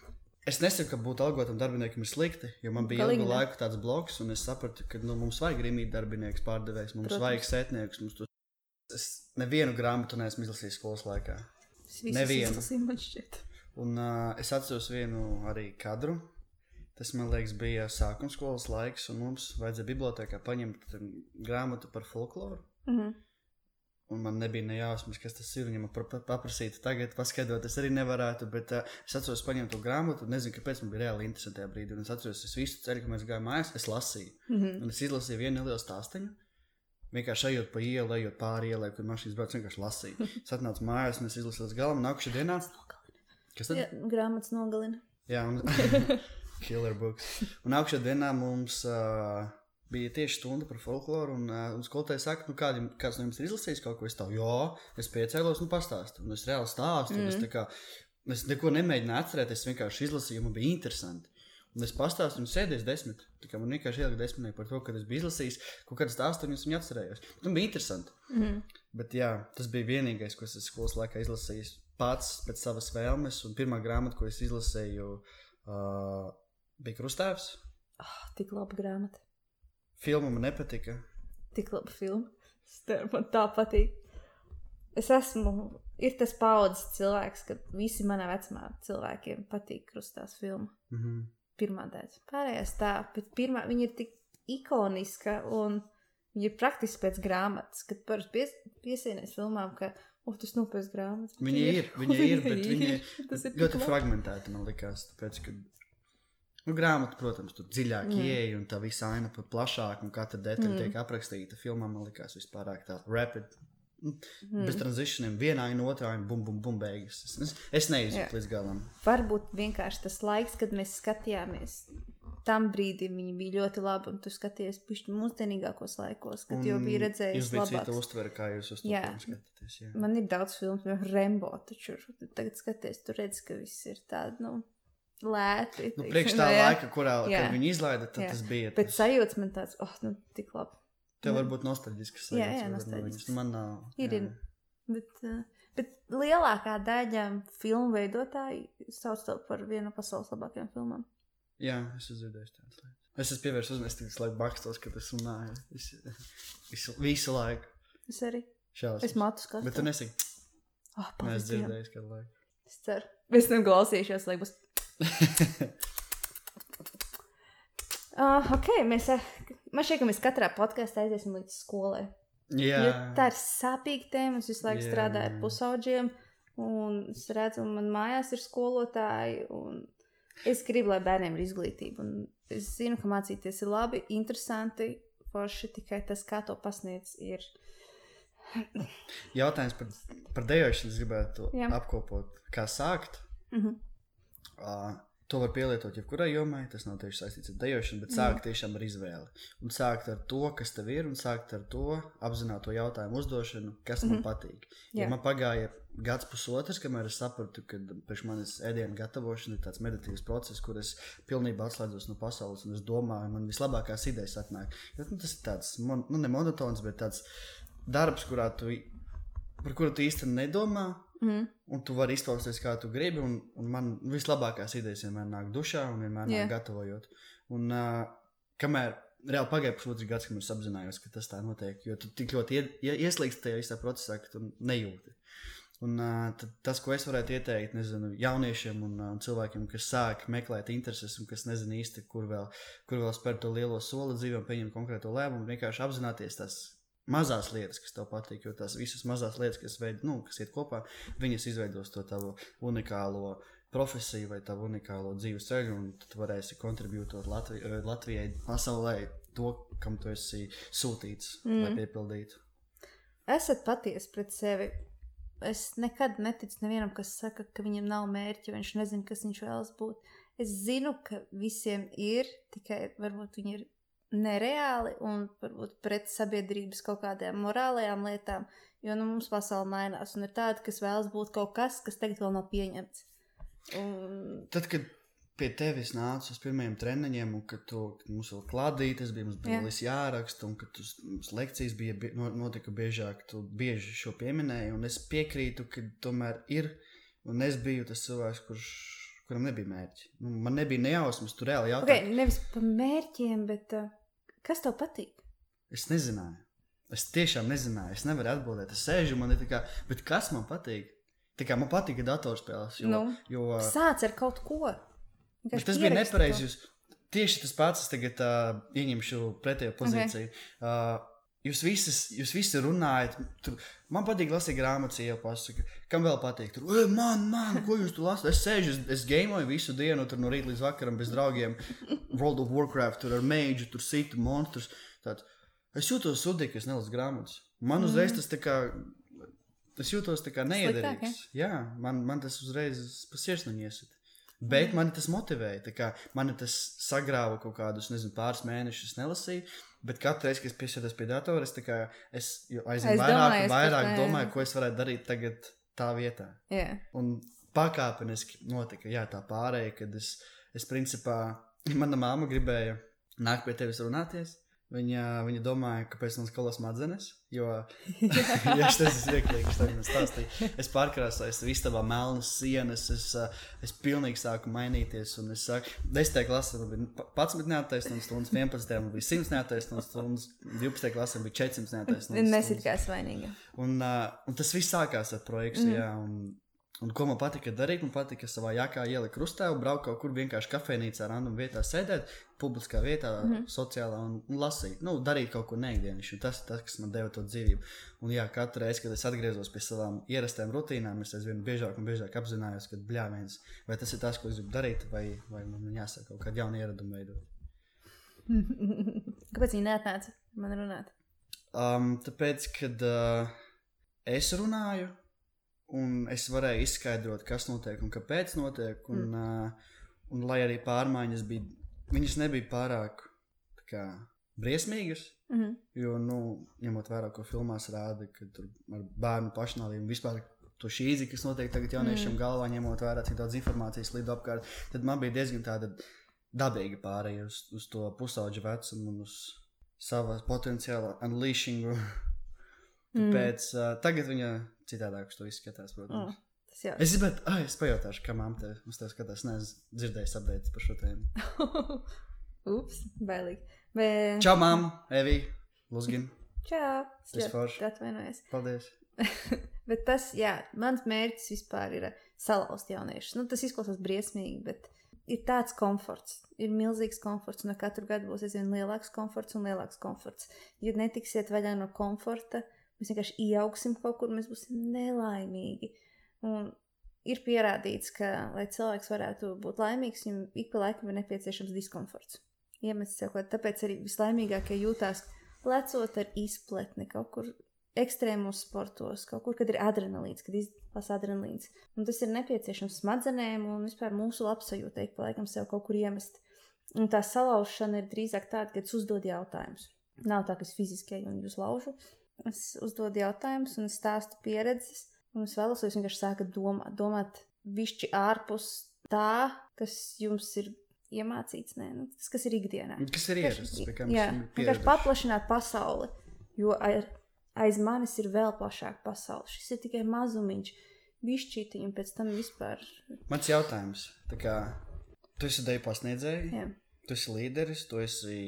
[SPEAKER 2] Es nesaku, ka būt algotam darbiniekam ir slikti, jo man bija ilgu laiku tāds bloks, un es sapratu, ka nu, mums vajag rīmīt darbinieks, pārdevējs, mums Protams. vajag sētniekus. Mums tu... Es nevienu grāmatu neesmu izlasījis skolas laikā.
[SPEAKER 1] Nevienu.
[SPEAKER 2] Un uh, es atceros vienu arī kadru. Tas, man liekas, bija sākuma skolas laiks, un mums vajadzēja bibliotekā paņemt grāmatu par folkloru. Mm -hmm. Un man nebija ne jāsmas, kas tas ir. Viņa man paprasīja, tagad paskaidrot, es arī nevarētu. Bet uh, es atceros, paņemt to grāmatu, un nezinu, kāpēc man bija reāli interesanti tajā brīdī. Un es atceros, es visu ceļu, kad mēs gājām mājās, es lasīju. Mm -hmm. Un es izlasīju vienu nelielu stāstu. Vienkārši ejot pa ielu, ejot pāri ielai, kur mašīnas brauc, vienkārši lasīju. Es atnācu mājās, un es izlasīju līdz galam. Nākamajā dienā.
[SPEAKER 1] Kas tad? Jā, grāmatas nogalina.
[SPEAKER 2] Jā, un *laughs* killer books. Un augšā dienā mums uh, bija tieši stunda par folkloru, un, uh, un skolotāji saka, nu, kādi, kāds no jums ir izlasījis kaut ko, es tādu, jā, es piecēlos un pastāstu, un es reāli stāstu, mm. un es tā kā, es neko nemēģināju atcerēties, es vienkārši izlasīju, man bija interesanti. Un es pastāstīju, un sēdēju desmit. Kā man vienkārši ielika desmitnieki par to, ka es biju izlasījis kaut kādas astoņas, un viņa atcerējos. Tas bija interesanti. Mm. Bet jā, tas bija vienīgais, ko es skolas laikā izlasīju pats pēc savas vēlmes. Un pirmā grāmata, ko es izlasīju, uh, bija Krustāvs.
[SPEAKER 1] Oh, tik laba grāmata.
[SPEAKER 2] Filma man nepatika.
[SPEAKER 1] Tik laba filma. Man tā patīk. Es esmu, ir tas paudzes cilvēks, ka visi manā vecumā cilvēkiem patīk Krustāvs filma. Mm -hmm pirmā daļa. Pārējās tā, bet pirmā viņa ir tik ikoniska un viņa ir praktiski pēc grāmatas, kad parasti pies, piesienies filmām, ka, oh, tas nav pēc grāmatas.
[SPEAKER 2] Viņa ir, *laughs* ir viņa ir, bet viņa ir *laughs* ļoti fragmentēta, man likās, tāpēc, ka Nu, grāmata, protams, tur dziļāk mm. ieeja, un tā visa aina pat plašāk, un katra detaļa mm. tiek aprakstīta. Filmā man likās vispār tā rapid, Mm. Bez tranzīcijiem, vienā un otrā, un bum, bum, bum, beigas. Es, es neizjūtu līdz galam.
[SPEAKER 1] Varbūt vienkārši tas laiks, kad mēs skatījāmies. Tam brīdim viņi bija ļoti labi, un tu skaties pišķi mūsdienīgākos laikos, kad un jau bija redzējis.
[SPEAKER 2] Jūs bijat cita uztvere, kā jūs uz to jā. skatāties. Jā.
[SPEAKER 1] Man ir daudz filmu, piemēram, Rembo, taču tagad skaties, tu redz, ka viss ir tāds, nu, lēti.
[SPEAKER 2] Nu, priekš tā laika, kurā viņi izlaida, tad jā. tas bija.
[SPEAKER 1] Bet sajūts man tāds, oh, nu, tik labi.
[SPEAKER 2] Tev var būt nostalģisks.
[SPEAKER 1] Jā, jā, nostalģisks.
[SPEAKER 2] Man nav.
[SPEAKER 1] Ir, ir. Bet, uh, bet lielākā daļa filmu veidotāji sauc to par vienu no pasaules labākajām filmām.
[SPEAKER 2] Jā, es esmu dzirdējis tādas lietas. Es esmu pievērsis uzmanību, tikai laikam bakstos, kad es runāju. Es, visu, visu laiku.
[SPEAKER 1] Es arī.
[SPEAKER 2] Šausmas.
[SPEAKER 1] Es matu skatu.
[SPEAKER 2] Bet tu nesi.
[SPEAKER 1] Oh,
[SPEAKER 2] Nē, es dzirdēju kādu laiku.
[SPEAKER 1] Es ceru. Es tam klausīšos, lai būs. *laughs* uh, ok, mēs uh, Man šķiet, ka mēs katrā podkāstā aiziesim līdz skolai.
[SPEAKER 2] Jā. Jo
[SPEAKER 1] tā ir sāpīga tēma. Es visu laiku Jā. strādāju ar pusauģiem, un es redzu, man mājās ir skolotāji. Es gribu, lai bērniem ir izglītība. Es zinu, ka mācīties ir labi, interesanti, forši tikai tas, kā to pasniedz, ir.
[SPEAKER 2] Jautājums par, par dejošanu gribētu Jā. apkopot. Kā sākt? Mm -hmm. uh, To var pielietot jebkurai jomai, tas nav tieši saistīts ar dejošanu, bet sākt tiešām ar izvēli. Un sākt ar to, kas tev ir, un sākt ar to apzināto jautājumu uzdošanu, kas mm -hmm. man mhm. patīk. Ja man pagāja gads, pusotrs, kamēr es sapratu, ka priekš manis ēdienu gatavošana ir tāds meditīvs process, kur es pilnībā atslēdzos no pasaules un es domāju, man vislabākās idejas atnāk. Jo, nu, tas ir tāds, nu, ne monotons, bet tāds darbs, kurā tu, par kuru tu īsti nedomā Mm. Un tu vari izpausties, kā tu gribi. Un, un man vislabākās idejas vienmēr nāk dušā un vienmēr yeah. nāk gatavojot. Un uh, kamēr reāli pagāja pusotrs gads, kad es apzinājos, ka tas tā notiek, jo tu tik ļoti ie, ieslīgsti tajā visā procesā, ka tu nejūti. Un, uh, tas, ko es varētu ieteikt nezinu, jauniešiem un uh, cilvēkiem, kas sāk meklēt intereses un kas nezina īsti, kur vēl, kur vēl spērt to lielo soli dzīvē un pieņemt konkrēto lēmumu, vienkārši apzināties tās mazās lietas, kas tev patīk, jo tās visas mazās lietas, kas, veid, nu, kas iet kopā, viņas izveidos to tavu unikālo profesiju vai tavu unikālo dzīves ceļu, un tu varēsi kontribūtot Latvi eh, Latvijai, pasaulē, to, kam tu esi sūtīts, mm. lai piepildītu.
[SPEAKER 1] Esat patiesi pret sevi. Es nekad neticu nevienam, kas saka, ka viņam nav mērķa, viņš nezina, kas viņš vēlas būt. Es zinu, ka visiem ir, tikai varbūt viņi ir nereāli un varbūt pret sabiedrības kaut kādām morālajām lietām, jo nu, mums pasaule mainās un ir tādi, kas vēlas būt kaut kas, kas tagad vēl nav pieņemts. Un...
[SPEAKER 2] Tad, kad pie tevis nāca uz pirmajiem treniņiem, un kad tu, kad mums vēl klādītas bija, mums bija Jā. jāraksta, un kad tu, mums lekcijas bija notika biežāk, tu bieži šo pieminēji, un es piekrītu, ka tomēr ir, un es biju tas cilvēks, kurš kuram nebija mērķi. Nu, man nebija nejausmas, tur reāli
[SPEAKER 1] jautājums. Okay, nevis par mērķiem, bet uh, Kas tev patīk?
[SPEAKER 2] Es nezināju. Es tiešām nezināju. Es nevaru atbildēt. Es sēžu, man ir tā kā, bet kas man patīk? Tā kā man patīk datorspēles. Jo, nu, jo,
[SPEAKER 1] sāc ar kaut ko.
[SPEAKER 2] Tas bija nepareizi. Tieši tas pats, es tagad uh, ieņemšu pretējo pozīciju. Okay. Uh, Jūs visas, jūs visi runājat, tur, man patīk lasīt grāmatas, jau pasaka, kam vēl patīk. Tur, e, man, man, ko jūs tur lasāt? Es sēžu, es, es gameoju visu dienu, tur no rīta līdz vakaram bez draugiem. World of Warcraft, tur ar mēģu, tur situ monstrus. Tāds. Es jūtos sudīgi, ka es nelasu grāmatas. Man uzreiz mm. tas tā kā, es jūtos tā kā neiederīgs. Jā, man, man tas uzreiz pa sirsniņu iesita. Bet man tas motivēja. Man tas sagrāva kaut kādus, nezinu, pāris mēnešus, nelasīju. Bet katru reizi, kad es piesēdos pie datora, es, kā, es aizvien vairāk, domāju, vairāk tā, domāju, ko es varētu darīt tagad tā vietā.
[SPEAKER 1] Yeah.
[SPEAKER 2] Un pakāpeniski notika jā, tā pārējai, kad es, es principā, *laughs* mana māma gribēja nākt pie tevis runāties. Viņa, viņa domāja, ka pēc tam skolas smadzenes, jo, *laughs* ja tas *laughs* ir vieglāk, es stāstīju, es pārkrāsoju, es istabā melnas sienas, es, es pilnīgi sāku mainīties, un es saku, 10. klasē man bija 11 neattaisnotas stundas, 11. man bija 100 neattaisnotas stundas, 12. klasē man bija 400 neattaisnotas stundas.
[SPEAKER 1] Nesit kā svainīgi.
[SPEAKER 2] Un, uh, un tas viss sākās ar projektu, mm. jā, un Un ko man patika darīt, man patika savā jākā ielikt krustā, braukt kaut kur vienkārši kafejnīcā, random vietā sēdēt, publiskā vietā, mm -hmm. sociālā un, un lasīt. Nu, darīt kaut ko neikdienišķu. Tas ir tas, kas man deva to dzīvību. Un jā, katru reizi, kad es atgriezos pie savām ierastām rutīnām, es aizvien biežāk un biežāk apzinājos, ka bļāviens, vai tas ir tas, ko es gribu darīt, vai, vai man jāsaka kaut kāda jauna ieraduma veidot. *laughs*
[SPEAKER 1] Kāpēc viņi neatnāca man runāt?
[SPEAKER 2] Um, tāpēc, kad uh, es runāju, un es varēju izskaidrot, kas notiek un kāpēc notiek. Un, mm. uh, un lai arī pārmaiņas bija, viņas nebija pārāk kā, briesmīgas. Mm -hmm. Jo, nu, ņemot vērā, ko filmās rāda, ka tur ar bērnu pašnāvību vispār to šīzi, kas notiek tagad jauniešiem mm. galvā, ņemot vērā, cik daudz informācijas lido apkārt, tad man bija diezgan tāda dabīga pārēja uz, uz to pusauģu vecumu un uz savas potenciāla unleashingu. Mm. Tāpēc mm. uh, tagad viņa citādāk uz to izskatās, protams. Oh. Es gribētu, ah, es pajautāšu, kā mamma te uz tevi skatās. Nē, es dzirdēju apgādājumus par šo tēmu. *laughs*
[SPEAKER 1] Ups, bailīgi. Bet...
[SPEAKER 2] Čau, mamma, Evi, Lūsgin.
[SPEAKER 1] Čau, es ļoti atvainojos. *laughs*
[SPEAKER 2] Paldies. *laughs*
[SPEAKER 1] bet tas, jā, mans mērķis vispār ir salauzt jauniešus. Nu, tas izklausās briesmīgi, bet ir tāds komforts. Ir milzīgs komforts, un ar katru gadu būs aizvien lielāks komforts un lielāks komforts. Ja netiksiet vaļā no komforta, Mēs vienkārši ieaugsim kaut kur, mēs būsim nelaimīgi. Un ir pierādīts, ka, lai cilvēks varētu būt laimīgs, viņam ik pa laikam ir nepieciešams diskomforts. Iemest sev kaut tāpēc arī vislaimīgākie jūtās lecot ar izpletni kaut kur ekstrēmos sportos, kaut kur, kad ir adrenalīns, kad izdevās adrenalīns. Un tas ir nepieciešams smadzenēm un vispār mūsu labsajūtai, pa laikam sev kaut kur iemest. Un tā salaušana ir drīzāk tāda, kad es uzdod jautājumus. Nav tā, ka es fiziski un jūs laužu, Es uzdodu jautājumus, un es stāstu pieredzes, un es vēlos, lai jūs vienkārši sākat domāt, domāt višķi ārpus tā, kas jums ir iemācīts, nē, nu, tas, kas ir ikdienā.
[SPEAKER 2] Kas ir ierasts, pie kā
[SPEAKER 1] jā, vienkārši paplašināt pasauli, jo aiz, manis ir vēl plašāka pasaule. Šis ir tikai mazumiņš, bišķītiņi, un pēc tam vispār.
[SPEAKER 2] Mans jautājums, tā kā tu esi deju pasniedzēji, tu esi līderis, tu esi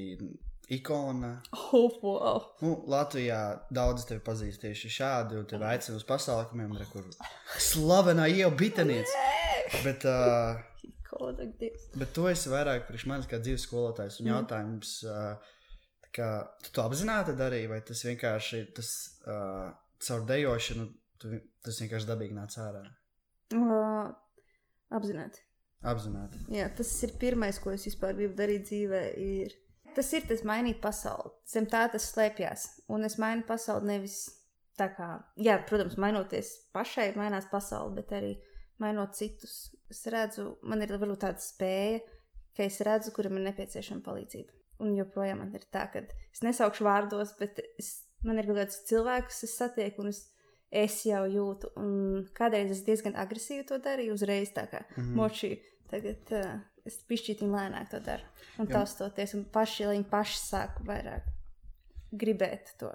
[SPEAKER 2] ikona.
[SPEAKER 1] Oh, wow.
[SPEAKER 2] nu, Latvijā daudz tevi pazīst tieši šādi, un tevi aicina uz pasākumiem, re, kur slavenā jau bitenieca. Bet, uh, bet tu esi vairāk priekš manis kā dzīves skolotājs, un mm. jautājums, uh, kā, tu to apzināti darīji, vai tas vienkārši tas uh, caur dejošanu, tu, tas vienkārši dabīgi nāc ārā?
[SPEAKER 1] Uh, apzināti.
[SPEAKER 2] Apzināti.
[SPEAKER 1] Jā, tas ir pirmais, ko es vispār gribu darīt dzīvē, ir tas ir tas mainīt pasauli. Zem tā tas slēpjas. Un es mainu pasauli nevis tā kā, jā, protams, mainoties pašai, mainās pasauli, bet arī mainot citus. Es redzu, man ir varbūt tāda spēja, ka es redzu, kuram ir nepieciešama palīdzība. Un joprojām man ir tā, ka es nesaukšu vārdos, bet es, man ir kaut kāds cilvēks, kas es satieku, un es, es jau jūtu. Un kādreiz es diezgan agresīvi to darīju, uzreiz tā kā mm močīju. Tagad uh, es pišķītim lēnāk to daru. Un taustoties, un paši, lai viņi paši sāk vairāk gribēt to.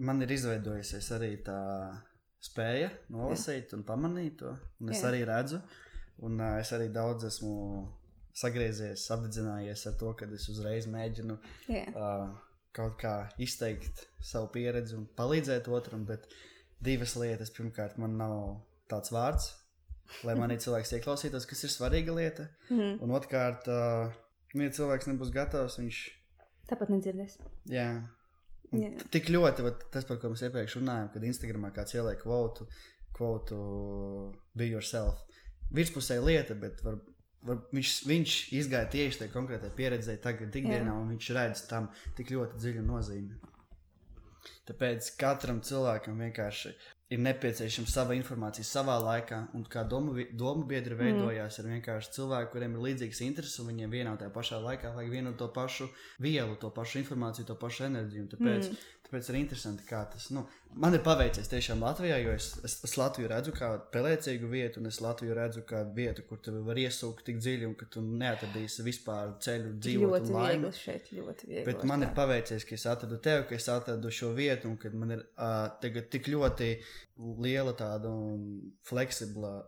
[SPEAKER 2] Man ir izveidojusies arī tā spēja nolasīt Jā. un pamanīt to. Un es Jā. arī redzu, un uh, es arī daudz esmu sagriezies, apdedzinājies ar to, ka es uzreiz mēģinu uh, kaut kā izteikt savu pieredzi un palīdzēt otram. Bet divas lietas. Pirmkārt, man nav tāds vārds, lai manī cilvēks ieklausītos, kas ir svarīga lieta. Mm. Un otrkārt, uh, ja cilvēks nebūs gatavs, viņš
[SPEAKER 1] tāpat nedzirdēs.
[SPEAKER 2] Jā. Jā. Tik ļoti, vat, tas, par ko mēs iepriekš runājām, kad Instagramā kāds ieliek kvotu, kvotu be yourself. Virspusēja lieta, bet var, var, viņš, viņš izgāja tieši tajā konkrētajā pieredzē, tagad ikdienā, un viņš redz tam tik ļoti dziļu nozīmi. Tāpēc katram cilvēkam vienkārši ir nepieciešama sava informācija savā laikā, un kā domu, domu biedri mm. veidojās mm. ar vienkārši cilvēku, kuriem ir līdzīgas intereses, un viņiem vienā tajā pašā laikā vajag vienu to pašu vielu, to pašu informāciju, to pašu enerģiju. Tāpēc mm. Tāpēc ir interesanti, kā tas. Nu, man ir paveicies tiešām Latvijā, jo es, es, es Latviju redzu kā pelēcīgu vietu, un es Latviju redzu kā vietu, kur tu vari iesūkt tik dziļi, un ka tu neatradīsi vispār ceļu dzīvot.
[SPEAKER 1] Ļoti viegli šeit, ļoti viegli.
[SPEAKER 2] Bet man ir paveicies, ka es atradu tevi, ka es atradu šo vietu, un ka man ir uh, tagad tik ļoti liela tāda fleksibla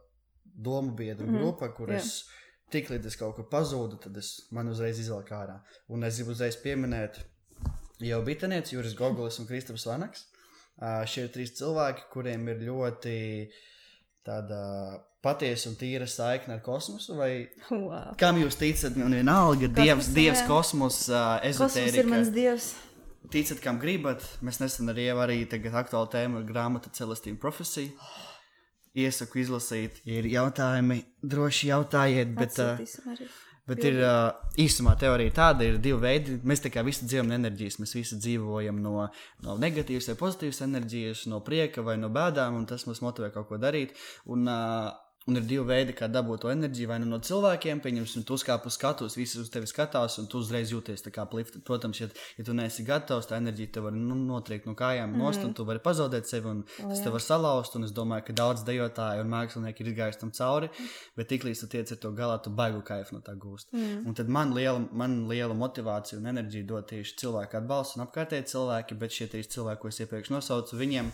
[SPEAKER 2] domu biedru mm grupa, kur yeah. es tik līdz es kaut kur pazūdu, tad es man uzreiz izvelku ārā. Un es gribu uzreiz pieminēt jau Bitanietis, Juris Gogulis un Kristaps Vanaks. Uh, šie ir trīs cilvēki, kuriem ir ļoti tāda patiesa un tīra saikne ar kosmosu.
[SPEAKER 1] Wow.
[SPEAKER 2] Kam jūs ticat? Man vienalga, dievs, dievs kosmos, uh, ezotērija.
[SPEAKER 1] Kosmos ir mans dievs.
[SPEAKER 2] Ticat, kam gribat. Mēs nesen arī, arī tagad aktuāla tēma ir grāmata Celestīna profesija. Iesaku izlasīt, ja ir jautājumi, droši jautājiet. Bet, uh, Bet ir uh, īsumā teorija tāda, ir divi veidi. Mēs tā kā visi dzīvojam no enerģijas. Mēs visi dzīvojam no, no negatīvas vai pozitīvas enerģijas, no prieka vai no bēdām, un tas mums motivē kaut ko darīt. Un, uh, Un ir divi veidi, kā dabūt to enerģiju. Vai nu no cilvēkiem, pieņemsim, tu uzkāp uz skatuves, visi uz tevi skatās, un tu uzreiz jūties tā kā plifta. Protams, ja, ja tu neesi gatavs, tā enerģija tev var nu, notriekt no kājām mm -hmm. nost, un mhm. tu vari pazaudēt sevi, un oh, tas tev var salauzt. Un es domāju, ka daudz dejotāju un mākslinieki ir izgājuši tam cauri, bet tiklīdz tu tiec ar to galā, tu baigu kaifu no tā gūst. Mm. Un tad man liela, man liela motivācija un enerģija dod tieši cilvēku atbalsts un apkārtēji cilvēki, bet šie trīs cilvēki, ko es iepriekš nosaucu, viņiem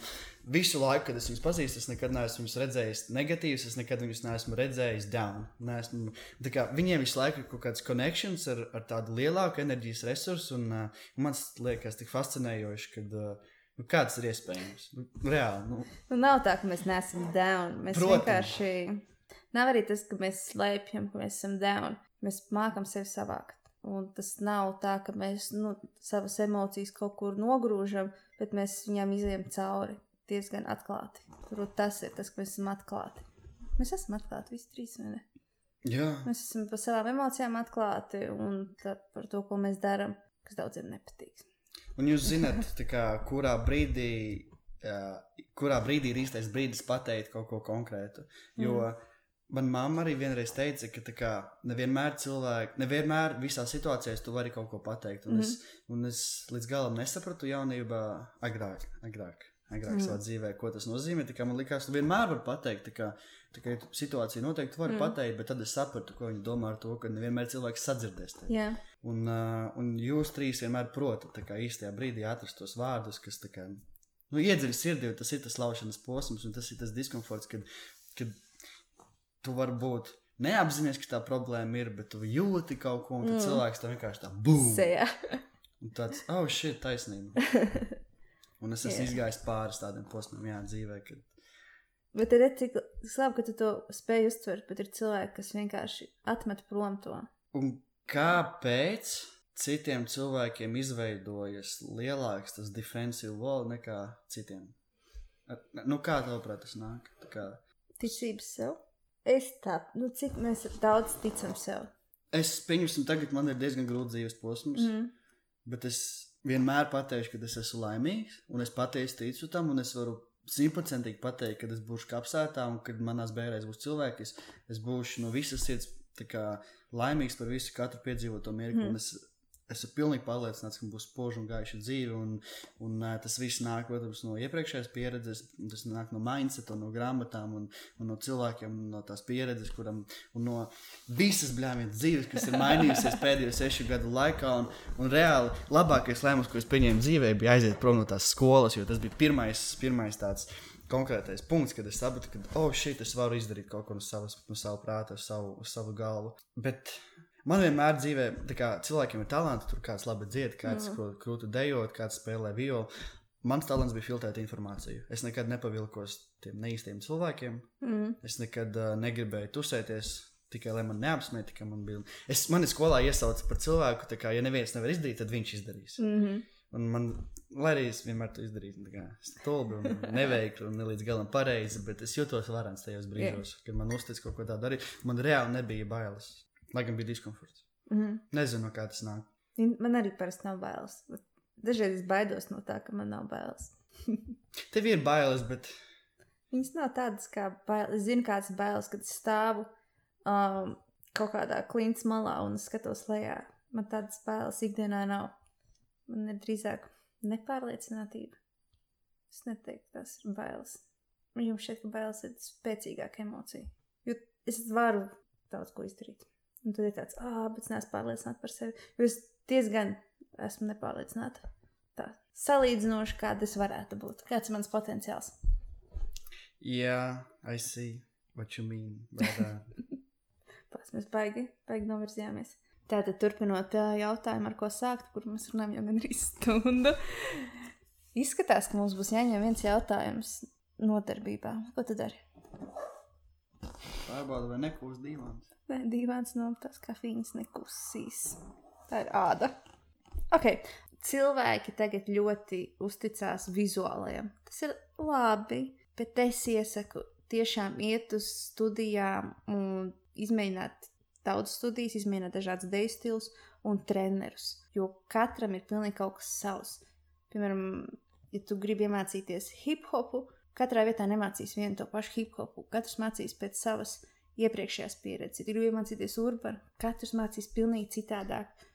[SPEAKER 2] visu laiku, kad es viņus pazīstu, es nekad neesmu viņus redzējis negatīvs, es nekad viņus neesmu redzējis down. Neesmu, kā, viņiem visu laiku ir kaut kāds connections ar, ar tādu lielāku enerģijas resursu, un uh, man liekas tik fascinējoši, kad, uh, Nu, kāds ir iespējams? Nu, reāli. Nu.
[SPEAKER 1] Nu, nav tā, ka mēs neesam down. Mēs Protams. vienkārši. Nav arī tas, ka mēs slēpjam, ka mēs esam down. Mēs mākam sevi savākt. Un tas nav tā, ka mēs nu, savas emocijas kaut kur nogrūžam, bet mēs viņām izējām cauri diezgan atklāti. Turbūt tas ir tas, ka mēs esam atklāti. Mēs esam atklāti visi trīs. Mēs esam par savām emocijām atklāti un par to, ko mēs darām, kas daudziem nepatīk.
[SPEAKER 2] Un jūs zināt, kā, kurā brīdī, jā, kurā brīdī ir īstais brīdis pateikt kaut ko konkrētu. Jo mm. man mamma arī vienreiz teica, ka kā, nevienmēr cilvēki, nevienmēr visā situācijā tu vari kaut ko pateikt. Un, mm. es, un es līdz galam nesapratu jaunībā agrāk. agrāk agrāk mm. savā dzīvē, ko tas nozīmē. Tā kā man liekas, tu vienmēr vari pateikt, tā kā, tā kā situācija noteikti var mm. pateikt, bet tad es sapratu, ko viņi domā ar to, ka nevienmēr cilvēks sadzirdēs. Tevi.
[SPEAKER 1] Yeah.
[SPEAKER 2] Un, uh, un jūs trīs vienmēr protat īstajā brīdī atrast tos vārdus, kas kā, nu, iedziļ sirdī, tas ir tas laušanas posms, un tas ir tas diskomforts, kad, kad tu vari būt. Neapzināties, ka tā problēma ir, bet tu jūti kaut ko, un mm. cilvēks tam vienkārši tā. Un tāds, oh, šī ir taisnība. *laughs* Un es esmu izgājis pāris tādiem posmiem, jā, dzīvē. Kad...
[SPEAKER 1] Bet ir cik labi, ka tu to spēj uztvert, bet ir cilvēki, kas vienkārši atmet prom to.
[SPEAKER 2] Un kāpēc citiem cilvēkiem izveidojas lielāks tas defensive wall nekā citiem? Nu, kā tev prāt, tas nāk? Kā...
[SPEAKER 1] Ticības sev? Es tā, nu, cik mēs daudz ticam sev.
[SPEAKER 2] Es pieņemsim, tagad man ir diezgan grūts dzīves posms, mm. bet es vienmēr pateikšu, ka es esmu laimīgs, un es patiesi ticu tam, un es varu simtprocentīgi pateikt, ka es būšu kapsētā, un kad manās bērnēs būs cilvēki, es, es būšu no visas sirds laimīgs par visu katru piedzīvoto mirkli. Mm. Es esmu pilnīgi pārliecināts, ka būs spoža un gaiša dzīve. Un, un, tas viss nāk protams, no iepriekšējās pieredzes, tas nāk no mindset, no grāmatām, un, un no cilvēkiem, no tās pieredzes, kuram un no visas blēmienas dzīves, kas ir mainījusies *laughs* pēdējo sešu gadu laikā. Un, un reāli labākais lēmums, ko es pieņēmu dzīvē, bija aiziet prom no tās skolas, jo tas bija pirmais, pirmais tāds konkrētais punkts, kad es sapratu, ka, oh, šī es varu izdarīt kaut ko no, savas, no sava prāta, uz savu, savu galvu. Bet Man vienmēr dzīvē, kā cilvēkiem ir talanti, tur kāds labi dzied, kāds mm. krūti dejot, kāds spēlē violu. Mans talants bija filtrēt informāciju. Es nekad nepavilkos tiem neīstiem cilvēkiem. Mm. Es nekad uh, negribēju tusēties tikai lai man neapsmēja, tikai man bija. Es mani skolā iesaucu par cilvēku, ka, ja neviens nevar izdarīt, tad viņš izdarīs. Mm -hmm. Un man, lai arī es vienmēr to izdarīju, stulbi un *laughs* neveikli un ne līdz galam pareizi, bet es jutos varants tajos brīžos, yeah. kad man uztic kaut ko tādu darīt. Man reāli nebija bailes. Lai gan bija diskomforts. Mm -hmm. Nezinu, kā tas nāk.
[SPEAKER 1] Man arī parasti nav bailes. Dažreiz es baidos no tā, ka man nav bailes. *laughs*
[SPEAKER 2] Tev ir bailes, bet
[SPEAKER 1] Viņas nav tādas kā bailes. Es zinu, kādas bailes, kad stāvu um, kaut kādā klints malā un skatos lejā. Man tādas bailes ikdienā nav. Man ir drīzāk nepārliecinātība. Es neteiktu, tas ir bailes. Jums šķiet, ka bailes ir spēcīgāka emocija. Jo es varu daudz ko izdarīt. Un tad ir tāds, ah, bet es neesmu pārliecināta par sevi. Jo es diezgan esmu nepārliecināta. Tā salīdzinoši, kāda es varētu būt. Kāds ir mans potenciāls?
[SPEAKER 2] Yeah, I see what you mean. But, *laughs* uh...
[SPEAKER 1] Pats mēs baigi, baigi novirzījāmies. Tātad, turpinot jautājumu, ar ko sākt, kur mēs runājam jau gandrīz stundu. Izskatās, ka mums būs jāņem viens jautājums nodarbībā. Ko tu dari?
[SPEAKER 2] Pārbauda, vai nekūs dīvāns.
[SPEAKER 1] Nē, dīvāns no tās kafīņas nekusīs. Tā ir āda. Ok, cilvēki tagad ļoti uzticās vizuālajam. Tas ir labi, bet es iesaku tiešām iet uz studijām un izmēģināt daudz studijas, izmēģināt dažādas deju stilus un trenerus. Jo katram ir pilnīgi kaut kas savs. Piemēram, ja tu gribi iemācīties hip hopu, katrā vietā nemācīs vienu to pašu hip hopu. Katrs mācīs pēc savas iepriekšējās pieredzes. Ja gribi iemācīties urbanu, katrs mācīs pilnīgi citādāk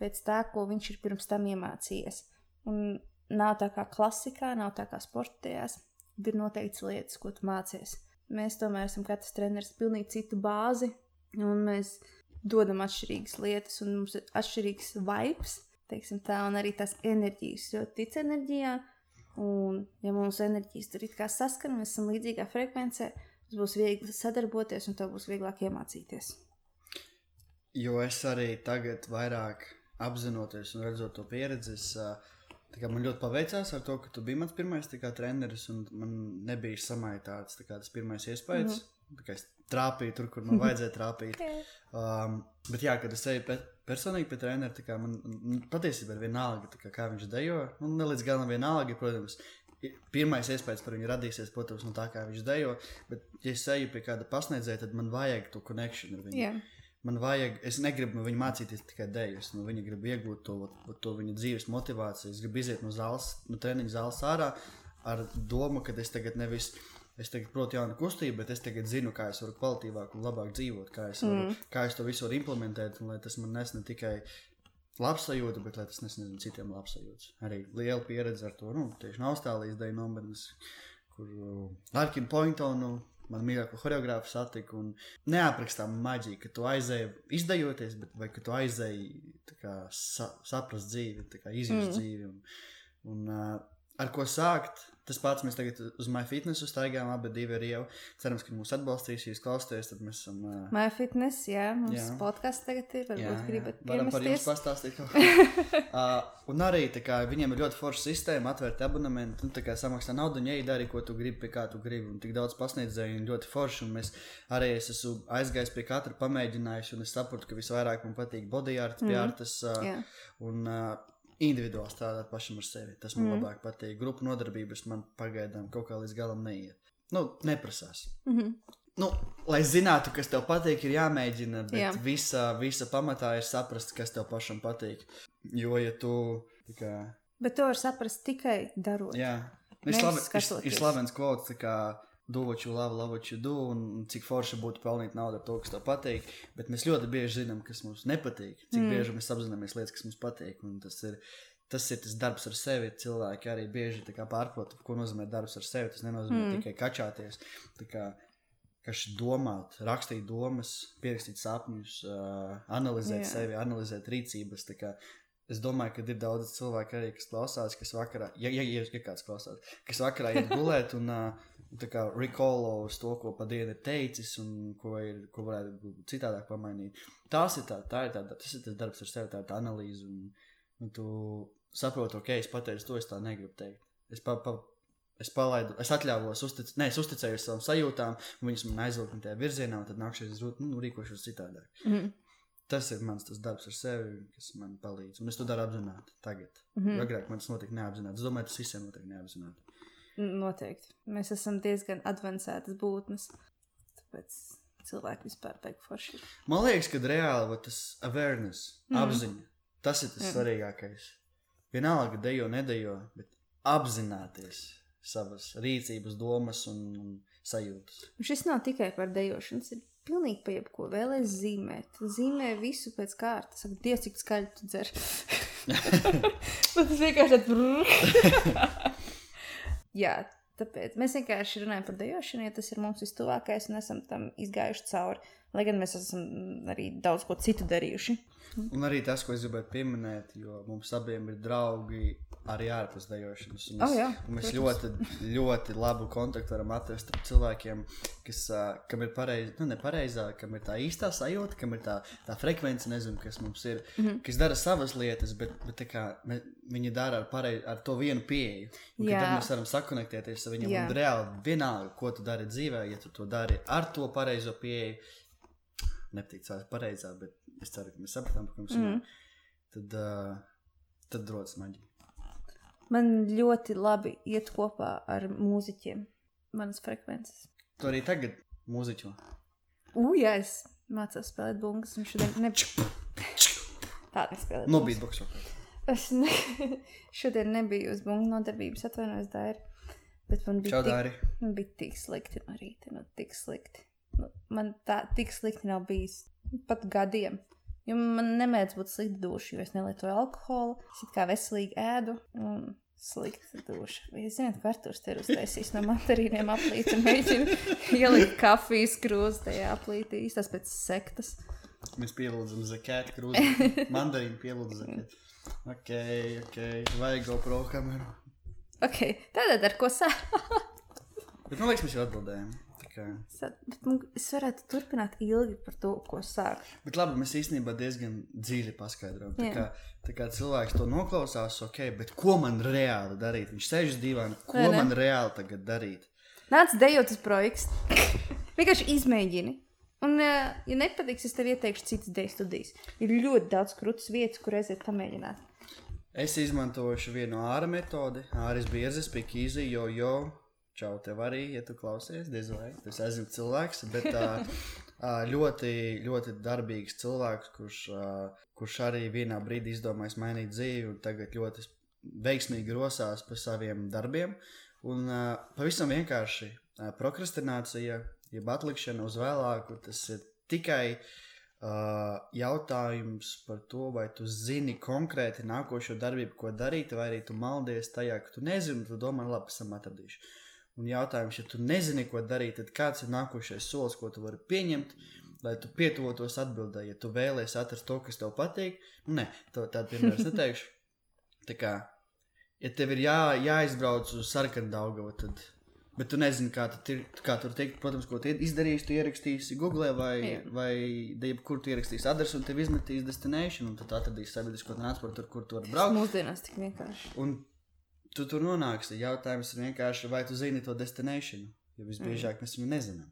[SPEAKER 1] pēc tā, ko viņš ir pirms tam iemācījies. Un nav tā kā klasikā, nav tā kā sportējās. Ir noteikts lietas, ko tu mācies. Mēs tomēr esam katrs treneris pilnīgi citu bāzi, un mēs dodam atšķirīgas lietas, un mums ir atšķirīgs vibes, teiksim tā, un arī tās enerģijas, jo tic enerģijā, un ja mūsu enerģijas tur it kā saskan, mēs esam līdzīgā frekvencē, būs viegli sadarboties, un tev būs vieglāk iemācīties.
[SPEAKER 2] Jo es arī tagad vairāk apzinoties un redzot to pieredzi, es, man ļoti paveicās ar to, ka tu biji mans pirmais kā, treneris, un man nebija samaitāts kā, tas pirmais iespējas. Mm -hmm. Es trāpīju tur, kur man vajadzēja trāpīt. *laughs* um, bet, jā, kad es eju pe personīgi pie treneru, man, man patiesībā ir vienalga, kā, kā viņš dejo. Nu, ne līdz galam vienalga, protams. Pirmais iespējas par viņu radīsies, protams, no tā, kā viņš dejo. Bet, ja es eju pie kāda pasniedzēja, tad man vajag to konekšanu ar viņu.
[SPEAKER 1] Yeah.
[SPEAKER 2] Man vajag, es negribu no viņa mācīties tikai dēļus, no viņa gribu iegūt to, to viņa dzīves motivāciju. Es gribu iziet no zāles, no treniņa zāles ārā ar domu, ka es tagad nevis es tagad protu jaunu kustību, bet es tagad zinu, kā es varu kvalitīvāk un labāk dzīvot, kā es, varu, mm. kā es to visu varu implementēt, un lai tas man nes ne tikai labsajūta, bet lai tas nes nezinu, citiem labsajūtas. Arī liela pieredze ar to, nu, tieši no Austrālijas dēļ nometnes, kur uh, Arkinu Pointonu. Man mīļāko choreogrāfu satiku, un neaprakstām maģiju, ka tu aizēji izdejoties, bet vai ka tu aizēji kā, sa saprast dzīvi, izjust mm. dzīvi. Un, un uh, ar ko sākt? Tas pats mēs tagad uz MyFitness uztaigājām, abi divi arī jau. Cerams, ka mūs atbalstīs, ja jūs klausāties, tad mēs esam. Uh...
[SPEAKER 1] MyFitness, jā, mums jā. podkāsts tagad ir. Varbūt jā, gribat
[SPEAKER 2] Varam par jums pastāstīt. uh, *laughs* un arī kā, viņiem ir ļoti forša sistēma, atvērt abonementu, nu, kā samaksā naudu, un ieeja arī, ko tu gribi, pie kā tu gribi. Un tik daudz pasniedzēju, un ļoti forši. Un mēs arī es esmu aizgājis pie katra pamēģinājuši, un es saprotu, ka visvairāk man patīk body art, mm. pie artas. Uh, yeah. un, uh, individuāli strādāt pašam ar sevi. Tas man mm. labāk patīk. Grupu nodarbības man pagaidām kaut kā līdz galam neiet. Nu, neprasās. Mm -hmm. nu, lai zinātu, kas tev patīk, ir jāmēģina. Bet Jā. visa, visa pamatā ir saprast, kas tev pašam patīk. Jo, ja tu. Kā...
[SPEAKER 1] Bet to var saprast tikai darot.
[SPEAKER 2] Jā, ir, slaven, ir, ir slavens kvots do what you love, love what you do, un cik forši būtu pelnīt naudu ar to, kas tev patīk. Bet mēs ļoti bieži zinām, kas mums nepatīk. Cik mm. bieži mēs apzināmies lietas, kas mums patīk. Tas ir, tas ir tas darbs ar sevi. Cilvēki arī bieži pārprot, ko nozīmē darbs ar sevi. Tas nenozīmē mm. tikai kačāties. Kas domāt, rakstīt domas, pierakstīt sapņus, uh, analizēt yeah. sevi, analizēt rīcības. Es domāju, ka ir daudz cilvēku arī, kas klausās, kas vakarā, ja, ja, ja, ja kāds klausās, kas vakarā iet *laughs* gulēt un uh, kā recall uz to, ko pa dienu ir teicis un ko, ir, ko varētu citādāk pamainīt. Tas ir, tā, tā ir, tā, tas ir tas darbs ar sevi, tā ir tā analīze. Un, un tu saproti, ok, es pateicu to, es tā negribu teikt. Es, pa, pa, es palaidu, es atļāvos, uztic, ne, es uzticējos savām sajūtām, un viņas man aizvilka tajā virzienā, un tad nākšais es nu, rīkošos citādāk. Mm -hmm. Tas ir mans darbs ar sevi, kas man palīdz. Un es to daru apzināti tagad. Mm -hmm. Agrāk man tas notika neapzināti. Es domāju, tas visiem notiek neapzināti.
[SPEAKER 1] Noteikti. Mēs esam diezgan avansētas būtnes. Tāpēc cilvēki vispār beigas forši.
[SPEAKER 2] Man liekas, ka reāli tas awareness, mm. apziņa, tas ir tas mm. svarīgākais. Vienalga, dejo, nedejo, bet apzināties savas rīcības, domas un, un sajūtas.
[SPEAKER 1] Un šis nav tikai par dejošanu, tas ir pilnīgi pa jebko. Vēlēs zīmēt. Zīmē visu pēc kārtas. Saka, Dievs, cik skaļi tu dzer. *laughs* *laughs* tas vienkārši tāds. *laughs* Jā, tāpēc mēs vienkārši runājam par dejošanu, ja tas ir mums vistuvākais un esam tam izgājuši cauri. Lai gan mēs esam arī daudz ko citu darījuši.
[SPEAKER 2] Un arī tas, ko es gribēju pieminēt, jo mums abiem ir draugi arī ārpus dejošanas.
[SPEAKER 1] Mēs, oh, jā,
[SPEAKER 2] mēs ļoti, ļoti labu kontaktu varam atrast ar cilvēkiem, kas, kam ir pareizi, nu, nepareizā, kam ir tā īstā sajūta, kam ir tā, tā frekvence, nezinu, kas mums ir, mm -hmm. kas dara savas lietas, bet, bet kā, mē, viņi dara ar, pareiz, ar to vienu pieeju. Tad mēs varam sakonektēties ar viņiem. Jā. Un reāli vienalga, ko tu dari dzīvē, ja tu to dari ar to pareizo pieeju nepatīk tā pareizā, bet es ceru, ka mēs sapratām, ka mums mm. tad, uh, tad rodas maģija.
[SPEAKER 1] Man ļoti labi iet kopā ar mūziķiem, manas frekvences.
[SPEAKER 2] Tu arī tagad mūziķo?
[SPEAKER 1] U, jā, es mācos spēlēt bungas, un šodien ne... tā nespēlēt.
[SPEAKER 2] Nobīt boksu.
[SPEAKER 1] Es ne... *laughs* šodien nebiju uz bungu nodarbības, atvainojos, Dāri. Bet man bija,
[SPEAKER 2] Čau, tik,
[SPEAKER 1] man bija tik slikti no rīta, nu tik slikti. Nu, man tā tik slikti nav bijis pat gadiem. Jo man nemēdz būt slikti duši, jo es nelietoju alkoholu, es kā veselīgi ēdu un slikti duši. Vai jūs zināt, ka Artūrs te ir uztaisījis no mandarīniem aplīti un mēģina *laughs* ielikt kafijas krūzi tajā aplītī, īstās pēc sektas.
[SPEAKER 2] Mēs pielūdzam zakētu krūzi, mandarīnu pielūdzu zakētu. *laughs* Ok, ok, vajag GoPro kameru.
[SPEAKER 1] Ok, tātad ar ko sāk?
[SPEAKER 2] Bet man liekas, mēs jau atbildējām.
[SPEAKER 1] Kā... Es varētu turpināt ilgi par to, ko sāku.
[SPEAKER 2] Bet labi, mēs īstenībā diezgan dziļi paskaidrojam. Tā kā, tā kā cilvēks to noklausās, ok, bet ko man reāli darīt? Viņš sēž uz dīvāna, ko Vai man reāli tagad darīt?
[SPEAKER 1] Nāc, dejot uz projekts. Vienkārši izmēģini. Un, ja nepatiks, es tev ieteikšu citas dēļ studijas. Ir ļoti daudz krūtis vietas, kur aiziet pamēģināt.
[SPEAKER 2] Es izmantošu vienu ārā metodi, āris biezes, pikīzi, jo, jo Čau, tev arī, ja tu klausies, diez vai tas esmu cilvēks, bet uh, *laughs* ļoti, ļoti darbīgs cilvēks, kurš, uh, kurš arī vienā brīdī izdomājis mainīt dzīvi un tagad ļoti veiksmīgi rosās par saviem darbiem. Un uh, pavisam vienkārši uh, prokrastinācija, jeb atlikšana uz vēlāku, tas ir tikai uh, jautājums par to, vai tu zini konkrēti nākošo darbību, ko darīt, vai arī tu maldies tajā, ka tu nezini, tu domā, labi, esam atradījuši. Un jautājums, ja tu nezini, ko darīt, tad kāds ir nākošais solis, ko tu vari pieņemt, lai tu pietuvotos atbildēji. Ja tu vēlēsies atrast to, kas tev patīk, nu, nē, to tādu piemēru es *laughs* neteikšu. Tā kā, ja tev ir jā, jāizbrauc uz sarkanu daugavu, tad, bet tu nezini, kā, ir, kā tur teikt, protams, ko tu izdarīsi, tu ierakstīsi Google vai, Jā. vai jebkur tu ierakstīsi adresu un tev izmetīs destination, un tad atradīsi sabiedrisko transportu, kur tu vari braukt.
[SPEAKER 1] Mūsdienās tik vienkārši.
[SPEAKER 2] Un tu tur nonāksi. Jautājums ir vienkārši, vai tu zini to destination, jo visbiežāk mm. mēs viņu nezinām.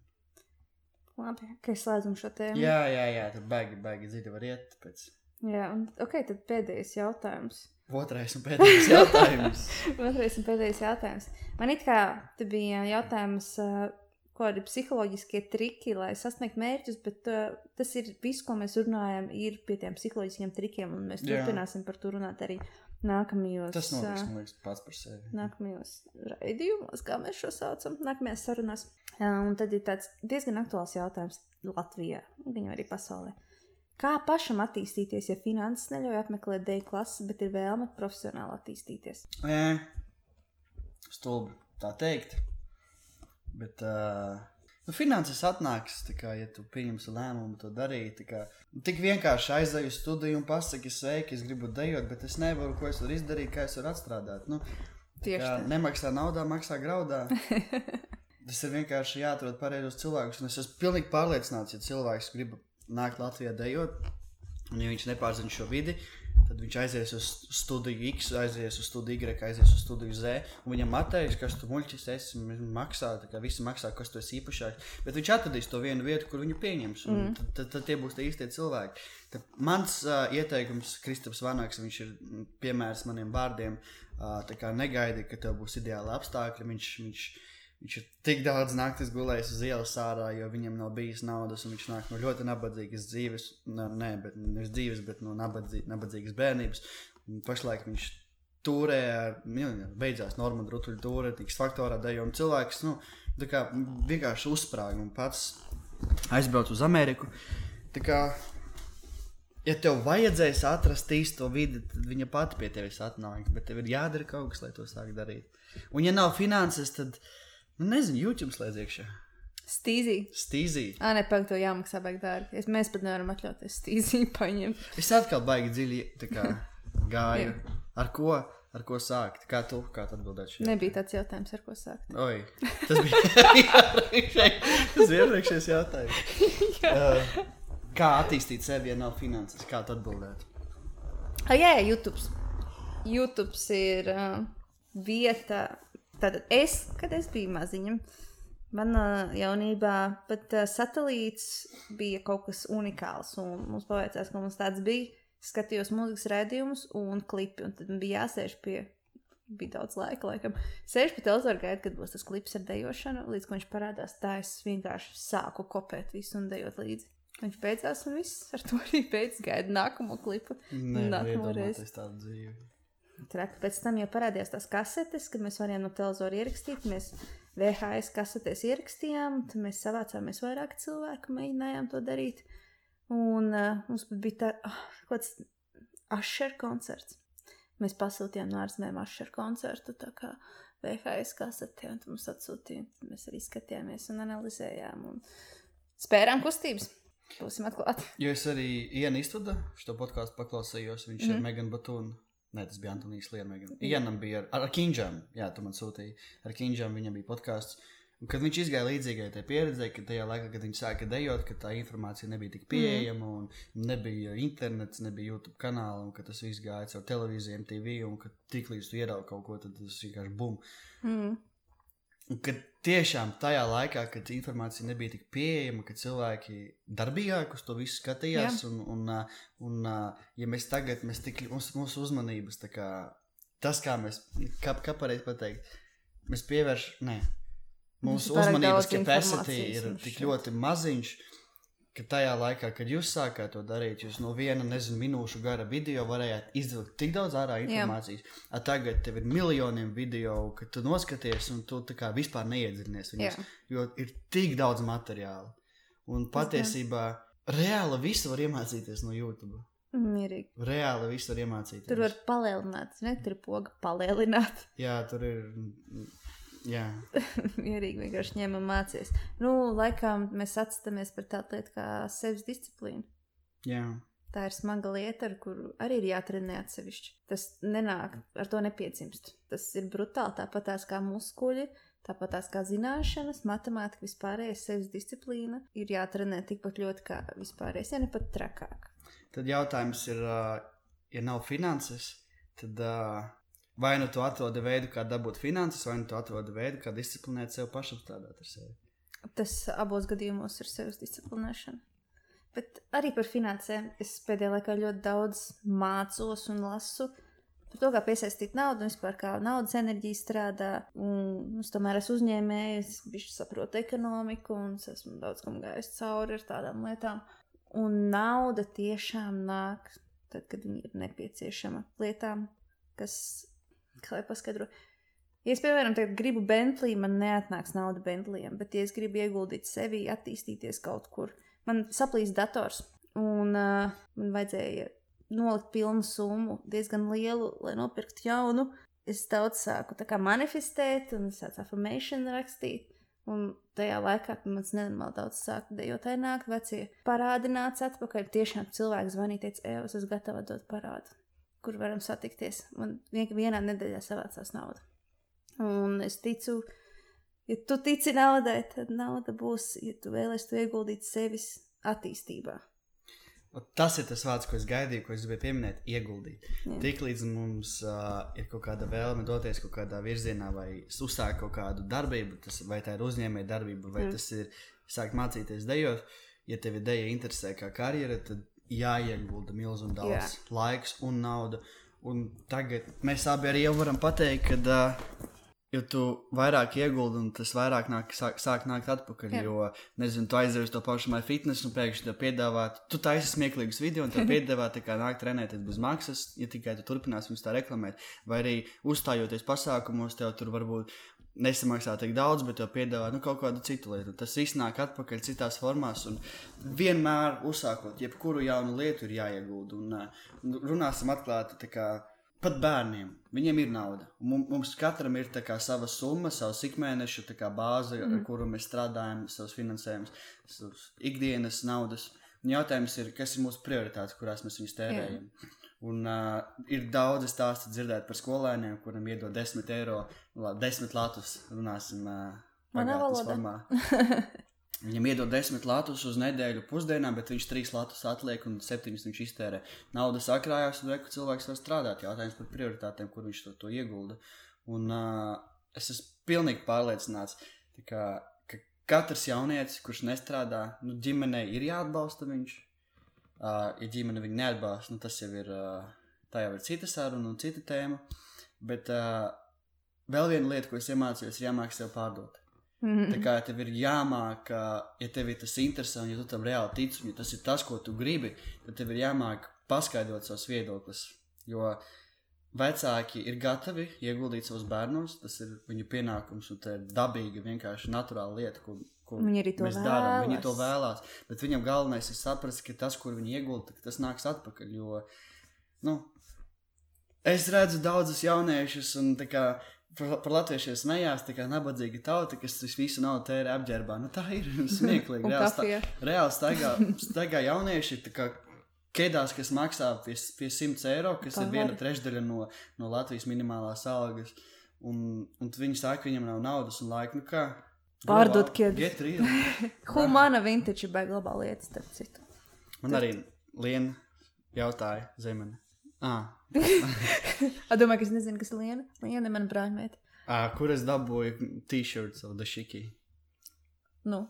[SPEAKER 1] Labi, ka es slēdzam šo tēmu.
[SPEAKER 2] Jā, jā, jā, tad baigi, baigi dziļi var iet. Pēc.
[SPEAKER 1] Jā, un ok, tad pēdējais jautājums.
[SPEAKER 2] Otrais un pēdējais jautājums. *laughs*
[SPEAKER 1] Otrais un pēdējais jautājums. Man it kā te bija jautājums, uh, kādi psiholoģiskie triki, lai sasniegtu mērķus, bet tas ir viss, ko mēs runājam, ir pie tiem psiholoģiskiem trikiem, un mēs Jā. turpināsim par to runāt arī nākamajos.
[SPEAKER 2] Tas notiks, man liekas, pats par sevi.
[SPEAKER 1] Nākamajos raidījumos, kā mēs šo saucam, nākamajās sarunās. Un tad ir tāds diezgan aktuāls jautājums Latvijā, gan arī pasaulē. Kā pašam attīstīties, ja finanses neļauj apmeklēt dēļ klases, bet ir vēlme profesionāli attīstīties?
[SPEAKER 2] Nē, stulbi tā teikt. Bet uh, Nu, finanses atnāks, kā, ja tu pieņemsi lēmumu to darīt. Kā, tik vienkārši aizēju uz studiju un pasaki, sveiki, es gribu dejot, bet es nevaru, ko es varu izdarīt, kā es varu atstrādāt. Nu, Tieši tā. Nemaksā naudā, maksā graudā. *laughs* Tas ir vienkārši jāatrod pareizos cilvēkus. Es esmu pilnīgi pārliecināts, ja cilvēks grib nākt Latvijā dejot, un ja viņš nepārzina šo vidi, Tad viņš aizies uz studiju X, aizies uz studiju Y, aizies uz studiju Z. Viņam matējas, kas tu muļķis esi, maksā, kā visi maksā, kas tu esi īpašāks. Bet viņš atradīs to vienu vietu, kur viņu pieņems. Mm. Tad, tad, tad tie būs tie īstie cilvēki. Tad mans uh, ieteikums, Kristaps Vanāks, viņš ir piemērs maniem vārdiem. Uh, negaidi, ka tev būs ideāli apstākļi. Viņš, viņš, Viņš ir tik daudz naktis gulējis uz ielas ārā, jo viņam nav bijis naudas, un viņš nāk no ļoti nabadzīgas dzīves, no, nē, bet nevis dzīves, bet no nabadzī, nabadzīgas bērnības. Un pašlaik viņš Tūrē, nu, beidzās Normāla Rutuļa tūre, tiks faktorā dejo, un cilvēks nu, kā, vienkārši uzsprāga un pats aizbrauc uz Ameriku. Tā kā, ja tev vajadzēs atrast īsto vidi, tad viņa pati pie tevis atnāk, bet tev ir jādara kaut kas, lai to sāktu darīt. Un, ja nav finanses, tad, nu, nezinu, YouTube slēdz iekšā.
[SPEAKER 1] Stīzī.
[SPEAKER 2] Stīzī.
[SPEAKER 1] Ah, nē, pagaidi, to jāmaksā baigi dārgi. Es, mēs pat nevaram atļauties stīzī *laughs* paņemt.
[SPEAKER 2] Es atkal baigi dziļi kā, *laughs* gāju. ar ko? Ar ko sākt? Kā tu, kā atbildēji?
[SPEAKER 1] Šeit? Nebija tāds jautājums, ar ko sākt.
[SPEAKER 2] Oi, tas bija *laughs* iepriekšējais jautājums. Uh, kā attīstīt sevi, ja nav finanses? Kā tu atbildētu?
[SPEAKER 1] Ah, jā, YouTube. YouTube ir uh, vieta. Tad es, kad es biju maziņa, uh, Manā jaunībā pat uh, satelīts bija kaut kas unikāls. Mums paveicās, ka mums tāds bija. Skatījos mūzikas rādījumus un klipi, un tad bija jāsēž pie. Bija daudz laika, laikam. Sēž pie televizoru, gaida, kad būs tas klips ar dejošanu. Līdz viņš parādās, tā es vienkārši sāku kopēt visu un dejot līdzi. Viņš beidzās, un viss ar to arī beidzas. Gaida nākamo klipu.
[SPEAKER 2] Nē, nākamo reizi.
[SPEAKER 1] Traki pēc tam jau parādījās tās kasetes, kad mēs varējām no televizora ierakstīt. Mēs VHS kasetēs ierakstījām, tad mēs savācāmies vairāk cilvēku, mēģinājām to darīt. Un uh, mums bija tā, oh, kaut kāds ašer koncerts. Mēs pasūtījām no ārzemēm ašer koncertu, tā kā VHS kasetē, un mums atsūtīja. Mēs arī skatījāmies un analizējām un spērām kustības. Būsim atklāti.
[SPEAKER 2] Jo es arī Ienu iztudu šo podkāstu paklausījos, viņš mm ir Megan Batūna Nē, tas bija Antonius Lienmēgam. Ienam bija ar, ar, Kinģam, jā, tu man sūtīji. Ar Kinģam viņam bija podkāsts. Un, kad viņš izgāja līdzīgai tai pieredzei, ka tajā laikā, kad viņš sāka dejot, ka tā informācija nebija tik pieejama, mm. un nebija internets, nebija YouTube kanāla, un ka tas viss gāja caur televīziju, MTV, un ka tiklīdz tu ieraugi kaut ko, tad tas vienkārši bum. Mm. Un kad tiešām tajā laikā, kad informācija nebija tik pieejama, kad cilvēki darbīgāk uz to visu skatījās, Jā. un, un, un, ja mēs tagad, mēs tik, mums, mūsu uzmanības, kā, tas, kā mēs, kā, kā pareizi pateikt, mēs pievēršam, mūsu uzmanības capacity ir tik ļoti maziņš, ka tajā laikā, kad jūs sākāt to darīt, jūs no viena, nezinu, minūšu gara video varējāt izvilkt tik daudz ārā informācijas. Jā. Tagad tev ir miljoniem video, ka tu noskaties un tu tā kā vispār neiedziļinies viņus, Jā. jo ir tik daudz materiāla. Un patiesībā reāli visu var iemācīties no YouTube.
[SPEAKER 1] Mierīgi.
[SPEAKER 2] Reāli visu var iemācīties.
[SPEAKER 1] Tur var palielināt, ne tur poga palielināt.
[SPEAKER 2] Jā, tur ir Jā. *laughs*
[SPEAKER 1] Mierīgi vienkārši ņemam mācīties. Nu, laikam mēs atceramies par tādu lietu kā sevis disciplīnu.
[SPEAKER 2] Jā.
[SPEAKER 1] Tā ir smaga lieta, ar kuru arī ir jātrenē atsevišķi. Tas nenāk, ar to nepiedzimst. Tas ir brutāli, tāpat tās kā muskuļi, tāpat tās kā zināšanas, matemātika, vispārējais sevis disciplīna ir jātrenē tikpat ļoti kā vispārējais, ja ne pat trakāk.
[SPEAKER 2] Tad jautājums ir, ja nav finanses, tad uh, Vai nu tu atrodi veidu, kā dabūt finanses, vai nu tu atrodi veidu, kā disciplinēt sev pašam strādāt ar sevi.
[SPEAKER 1] Tas abos gadījumos ir sevis disciplinēšana. Bet arī par finansēm es pēdējā laikā ļoti daudz mācos un lasu par to, kā piesaistīt naudu un vispār kā naudas enerģija strādā. Un es tomēr esmu uzņēmējs, viņš saprot ekonomiku un es esmu daudz kam gājis cauri ar tādām lietām. Un nauda tiešām nāk tad, kad viņa ir nepieciešama lietām, kas kā lai paskaidro. Ja es, piemēram, gribu Bentley, man neatnāks nauda Bentleyam, bet, ja es gribu ieguldīt sevi, attīstīties kaut kur, man saplīs dators, un uh, man vajadzēja nolikt pilnu summu, diezgan lielu, lai nopirktu jaunu. Es daudz sāku manifestēt, un sāku affirmation rakstīt. Un tajā laikā, man nenormāli daudz sāka dejot, nāk vecie parādi nāca atpakaļ. Tiešām cilvēks zvanīja, teica, ej, es esmu gatava dot parādu kur varam satikties. Man vienā nedēļā savācās nauda. Un es ticu, ja tu tici naudai, tad nauda būs, ja tu vēlēsies to ieguldīt sevis attīstībā.
[SPEAKER 2] Tas ir tas vārds, ko es gaidīju, ko es gribēju pieminēt, ieguldīt. Tiklīdz mums uh, ir kaut kāda vēlme doties kaut kādā virzienā, vai uzsākt kaut kādu darbību, tas, vai tā ir uzņēmēja darbība, vai mm. tas ir sākt mācīties dejot. Ja tevi deja interesē kā karjera, tad jāiegulda milzīgi daudz Jā. laiks un nauda. Un tagad mēs abi arī varam pateikt, ka uh, Jo tu vairāk ieguldi, un tas vairāk nāk, sāk, sāk nākt atpakaļ. Jā. Jo, nezinu, tu aizdevi to pašu my fitness, un pēkšņi tev piedāvā, tu taisi smieklīgus video, un tev *laughs* piedāvā nākt trenēties bez maksas, ja tikai tu turpināsi viņus tā reklamēt. Vai arī uzstājoties pasākumos, tev tur varbūt nesamaksā tik daudz, bet tev piedāvā nu, kaut kādu citu lietu. Tas viss nāk atpakaļ citās formās, un vienmēr uzsākot jebkuru jaunu lietu ir jāiegulda. Un, un runāsim atklāti Pat bērniem. Viņiem ir nauda. Mums katram ir kā, sava summa, savs ikmēneša kā, bāze, mm. ar kuru mēs strādājam, savs finansējums, savs ikdienas naudas. Un jautājums ir, kas ir mūsu prioritātes, kurās mēs viņus tērējam. Yeah. Un uh, ir daudz stāstu dzirdēt par skolēniem, kuriem iedod 10 eiro, labi, 10 latus. Runāsim, uh,
[SPEAKER 1] Manā valodā. *laughs*
[SPEAKER 2] Viņam iedod desmit latus uz nedēļu pusdienām, bet viņš trīs latus atliek un septiņus viņš iztērē. Nauda sakrājās, un reku cilvēks var strādāt. Jautājums par prioritātēm, kur viņš to, to iegulda. Un uh, es esmu pilnīgi pārliecināts, kā, ka katrs jaunietis, kurš nestrādā, nu, ģimenei ir jāatbalsta viņš. Uh, ja ģimene viņu neatbalsta, nu, tas jau ir, uh, tā jau ir cita saruna un cita tēma. Bet uh, vēl viena lieta, ko es iemācījos, ir jāmāk sev pārdot. Mm -hmm. Tā kā tev ir jāmāk, ja tev ir tas interesē, un ja tu tam reāli tici, un ja tas ir tas, ko tu gribi, tad tev ir jāmāk paskaidrot savus viedokļus. Jo vecāki ir gatavi ieguldīt savus bērnus, tas ir viņu pienākums, un tā ir dabīga, vienkārši naturāla lieta, ko, ko
[SPEAKER 1] viņi arī to mēs darām.
[SPEAKER 2] Viņi to vēlās, bet viņam galvenais ir saprast, ka tas, kur viņi iegulda, tas nāks atpakaļ. Jo, nu, es redzu daudzus jauniešus, un kā par, par latviešiem smējās, tā kā nabadzīga tauta, kas visu naudu tērē apģērbā. Nu, tā ir *laughs* smieklīgi. reāli, sta, reāli staigā, *laughs* staigā jaunieši. Kēdās, kas maksā pie, pie 100 eiro, kas Pavar. ir viena trešdaļa no, no Latvijas minimālās algas. Un, un viņi saka, ka viņam nav naudas un laika. Nu kā?
[SPEAKER 1] Pārdot kēdes. *laughs*
[SPEAKER 2] Humana
[SPEAKER 1] vintage beigas labā lietas, starp citu.
[SPEAKER 2] Man arī Liena jautāja zemene. Ah. *laughs*
[SPEAKER 1] es domāju, ka es nezinu, kas Liena. Liena ir mana brāļmēte.
[SPEAKER 2] Ah, kur es dabūju t-shirts vai dažīgi?
[SPEAKER 1] Nu.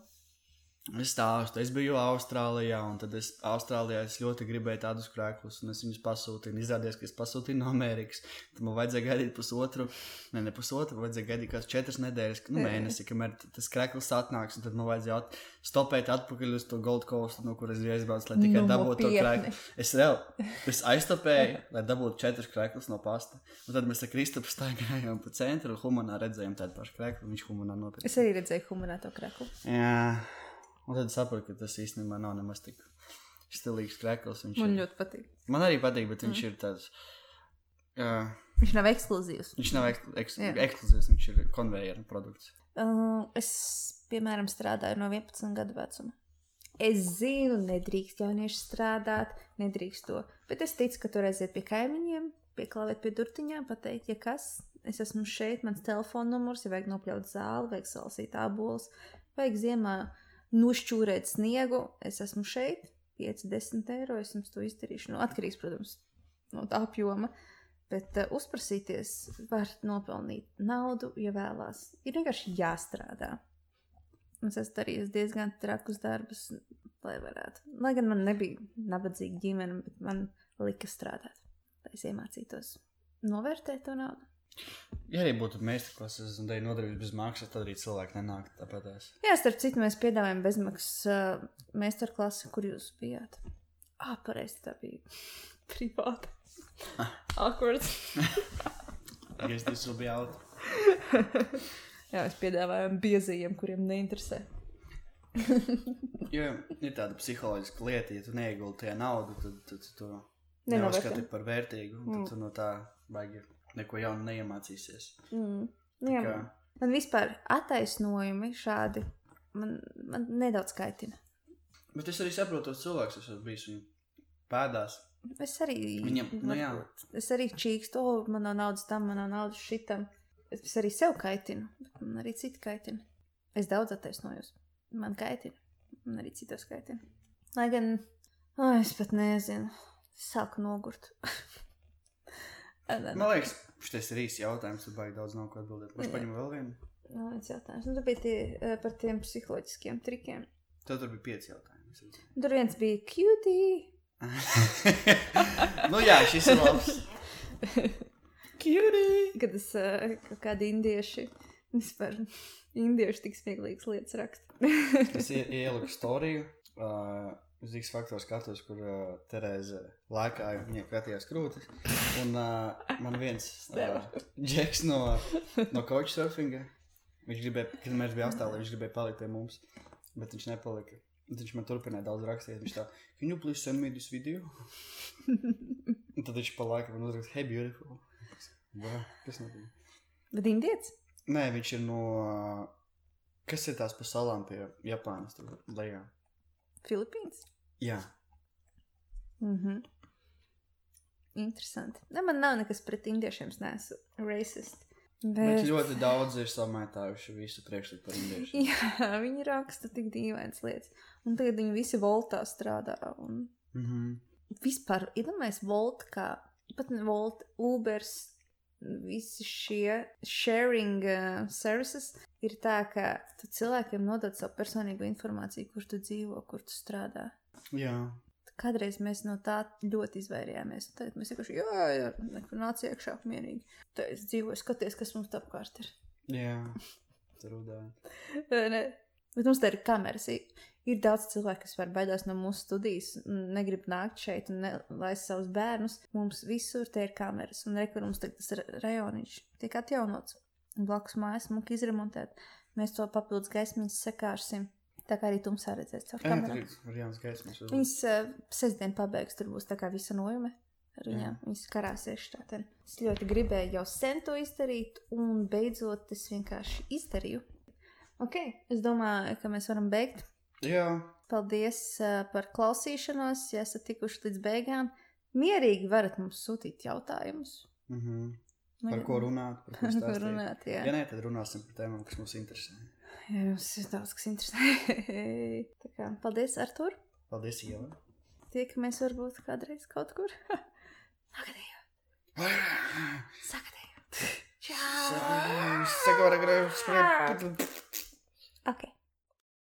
[SPEAKER 2] Es stāstu, es biju Austrālijā, un tad es Austrālijā es ļoti gribēju tādus krēklus, un es viņus pasūtīju. Izrādījās, ka es pasūtīju no Amerikas. Tad man vajadzēja gaidīt pusotru, ne, ne pusotru, vajadzēja gaidīt kādas četras nedēļas, nu, mēnesi, kamēr tas krēkls atnāks, un tad man vajadzēja at stopēt atpakaļ uz to Gold Coast, no kuras es aizbraucu, lai tikai nu, dabūtu to krēklu. Es vēl, *laughs* es aizstopēju, lai dabūtu četras krēklus no pasta. Un tad mēs ar Kristofu staigājām pa centru, un humanā redzējām tādu pašu krēklu, viņš humanā nopirka.
[SPEAKER 1] Es arī redzēju humanā to krēklu.
[SPEAKER 2] Jā. Un tad sapratu, ka tas īstenībā nav nemaz tik stilīgs krēkls.
[SPEAKER 1] Man ir. ļoti patīk.
[SPEAKER 2] Man arī patīk, bet viņš mm. ir tāds.
[SPEAKER 1] Uh, viņš nav ekskluzīvs.
[SPEAKER 2] Viņš nav eks eks ekskluzīvs, viņš ir konveijera produkts.
[SPEAKER 1] Uh, es, piemēram, strādāju no 11 gadu vecuma. Es zinu, nedrīkst jaunieši strādāt, nedrīkst to. Bet es ticu, ka tur aiziet pie kaimiņiem, pieklāvēt pie durtiņām, pateikt, ja kas, es esmu šeit, mans telefona numurs, ja vajag nopļaut zāli, vajag salasīt ābolus, vajag ziemā nošķūrēt sniegu. Es esmu šeit, 5, 10 eiro. Es jums to izdarīšu. Nu, atkarīgs, protams, no tā apjoma. Bet uh, uzprasīties var nopelnīt naudu, ja vēlās. Ir vienkārši jāstrādā. Es esmu darījis diezgan trakus darbus, lai varētu. Lai gan man nebija nabadzīga ģimene, bet man lika strādāt, lai es iemācītos novērtēt to naudu.
[SPEAKER 2] Ja arī būtu meistarklases un dēļ nodarbības bez maksas, tad arī cilvēki nenāk tāpat.
[SPEAKER 1] Jā, starp citu, mēs piedāvājam bezmaksas uh, meistarklasi, kur jūs bijāt. Ah, pareizi, tā bija *laughs* privāta. Ah. Awkward. *laughs*
[SPEAKER 2] es tas bija out. *laughs*
[SPEAKER 1] Jā, mēs piedāvājam biezajiem, kuriem neinteresē.
[SPEAKER 2] jo ir tāda psiholoģiska lieta, ja tu neieguldi tajā naudu, tad, tad tu to neuzskati par vērtīgu. Mm. Tad tu no tā baigi neko jaunu neiemācīsies.
[SPEAKER 1] Mm. Nu, jā, kā... Man vispār attaisnojumi šādi man, man nedaudz kaitina.
[SPEAKER 2] Bet es arī saprotu tos cilvēkus, kas esmu bijis viņu pēdās.
[SPEAKER 1] Es arī,
[SPEAKER 2] Viņam, nu, jā.
[SPEAKER 1] es arī čīkstu, oh, man nav naudas tam, man nav naudas šitam. Es arī sev kaitinu, bet man arī citi kaitina. Es daudz attaisnojos. Man kaitina, man arī citos kaitina. Lai gan, oh, es pat nezinu, sāku nogurt. *laughs*
[SPEAKER 2] Man liekas, šis ir īsts jautājums, tad baigi daudz nav ko atbildēt. Kurš paņem vēl vienu?
[SPEAKER 1] Nav viens jautājums. Nu, tur bija tie, eh, par tiem psiholoģiskiem trikiem.
[SPEAKER 2] Tad tur bija pieci jautājumi.
[SPEAKER 1] Tur viens bija cutie. *laughs*
[SPEAKER 2] nu jā, šis ir labs. *laughs* Cutie!
[SPEAKER 1] Kad es uh, kaut kādi indieši vispār indieši tik smieklīgas lietas raksta.
[SPEAKER 2] es ieliku storiju. Uh, uz X faktoru skatos, kur uh, Terēza lēkāja, viņai kratījās krūtis. Un uh, man viens uh, džeks no, no couchsurfinga, viņš gribēja, kad mēs bijām apstāvā, viņš gribēja palikt pie mums, bet viņš nepalika. Viņš man turpināja daudz rakstīt. Viņš tā, can you please send me this video? un tad viņš pa laikam man uzrakst, hey, beautiful. Wow, kas notiek?
[SPEAKER 1] Bet indietis?
[SPEAKER 2] Nē, viņš ir no, kas ir tās pa salām pie Japānas tur lejā?
[SPEAKER 1] Filipīnas?
[SPEAKER 2] Jā.
[SPEAKER 1] Mhm. Interesanti. Ne, man nav nekas pret indiešiem, es neesmu racist.
[SPEAKER 2] Bet... bet ļoti daudz ir samētājuši visu priekšstatu par indiešiem. *laughs*
[SPEAKER 1] Jā, viņi raksta tik dīvainas lietas. Un tagad viņi visi voltā strādā. Un...
[SPEAKER 2] Mm -hmm.
[SPEAKER 1] Vispār, iedomājieties, volt kā, pat ne volt, Ubers, visi šie sharing uh, services ir tā, ka tu cilvēkiem nodod savu personīgo informāciju, kur tu dzīvo, kur tu strādā.
[SPEAKER 2] Jā.
[SPEAKER 1] Kādreiz mēs no tā ļoti izvairījāmies. Tad mēs vienkārši, jā, jā, nekur nāc iekšā mierīgi. Tad es dzīvoju, skaties, kas mums apkārt ir.
[SPEAKER 2] Jā, *laughs* rudāja.
[SPEAKER 1] Bet mums te ir kameras. Ir daudz cilvēku, kas var baidās no mūsu studijas, negrib nākt šeit un laist savus bērnus. Mums visur te ir kameras, un rekur mums tagad tas rajoniņš tiek atjaunots. Blakus mājas muka izremontēt. Mēs to papildus gaismiņas sekārsim. Tā kā arī tumsā redzēs caur kamerām. Viņas uh, sestdien pabeigs, tur būs tā kā visa nojuma. Ar viņām viņas karāsies šādi. Es ļoti gribēju jau sen to izdarīt, un beidzot es vienkārši izdarīju. Ok, es domāju, ka mēs varam beigt.
[SPEAKER 2] Jā.
[SPEAKER 1] Paldies uh, par klausīšanos, ja esat tikuši līdz beigām. Mierīgi varat mums sūtīt jautājumus.
[SPEAKER 2] Mm par ko runāt? Par ko, *laughs*
[SPEAKER 1] ko runāt, jā.
[SPEAKER 2] Ja nē, tad runāsim par tēmām, kas mums interesē.
[SPEAKER 1] Jums ir daudz kas interesē. Kā, paldies, Artur.
[SPEAKER 2] Paldies, Ieva.
[SPEAKER 1] Tiekamies varbūt kādreiz kaut kur. Sagadījot. Sagadījot. Čau.
[SPEAKER 2] Sagadījot.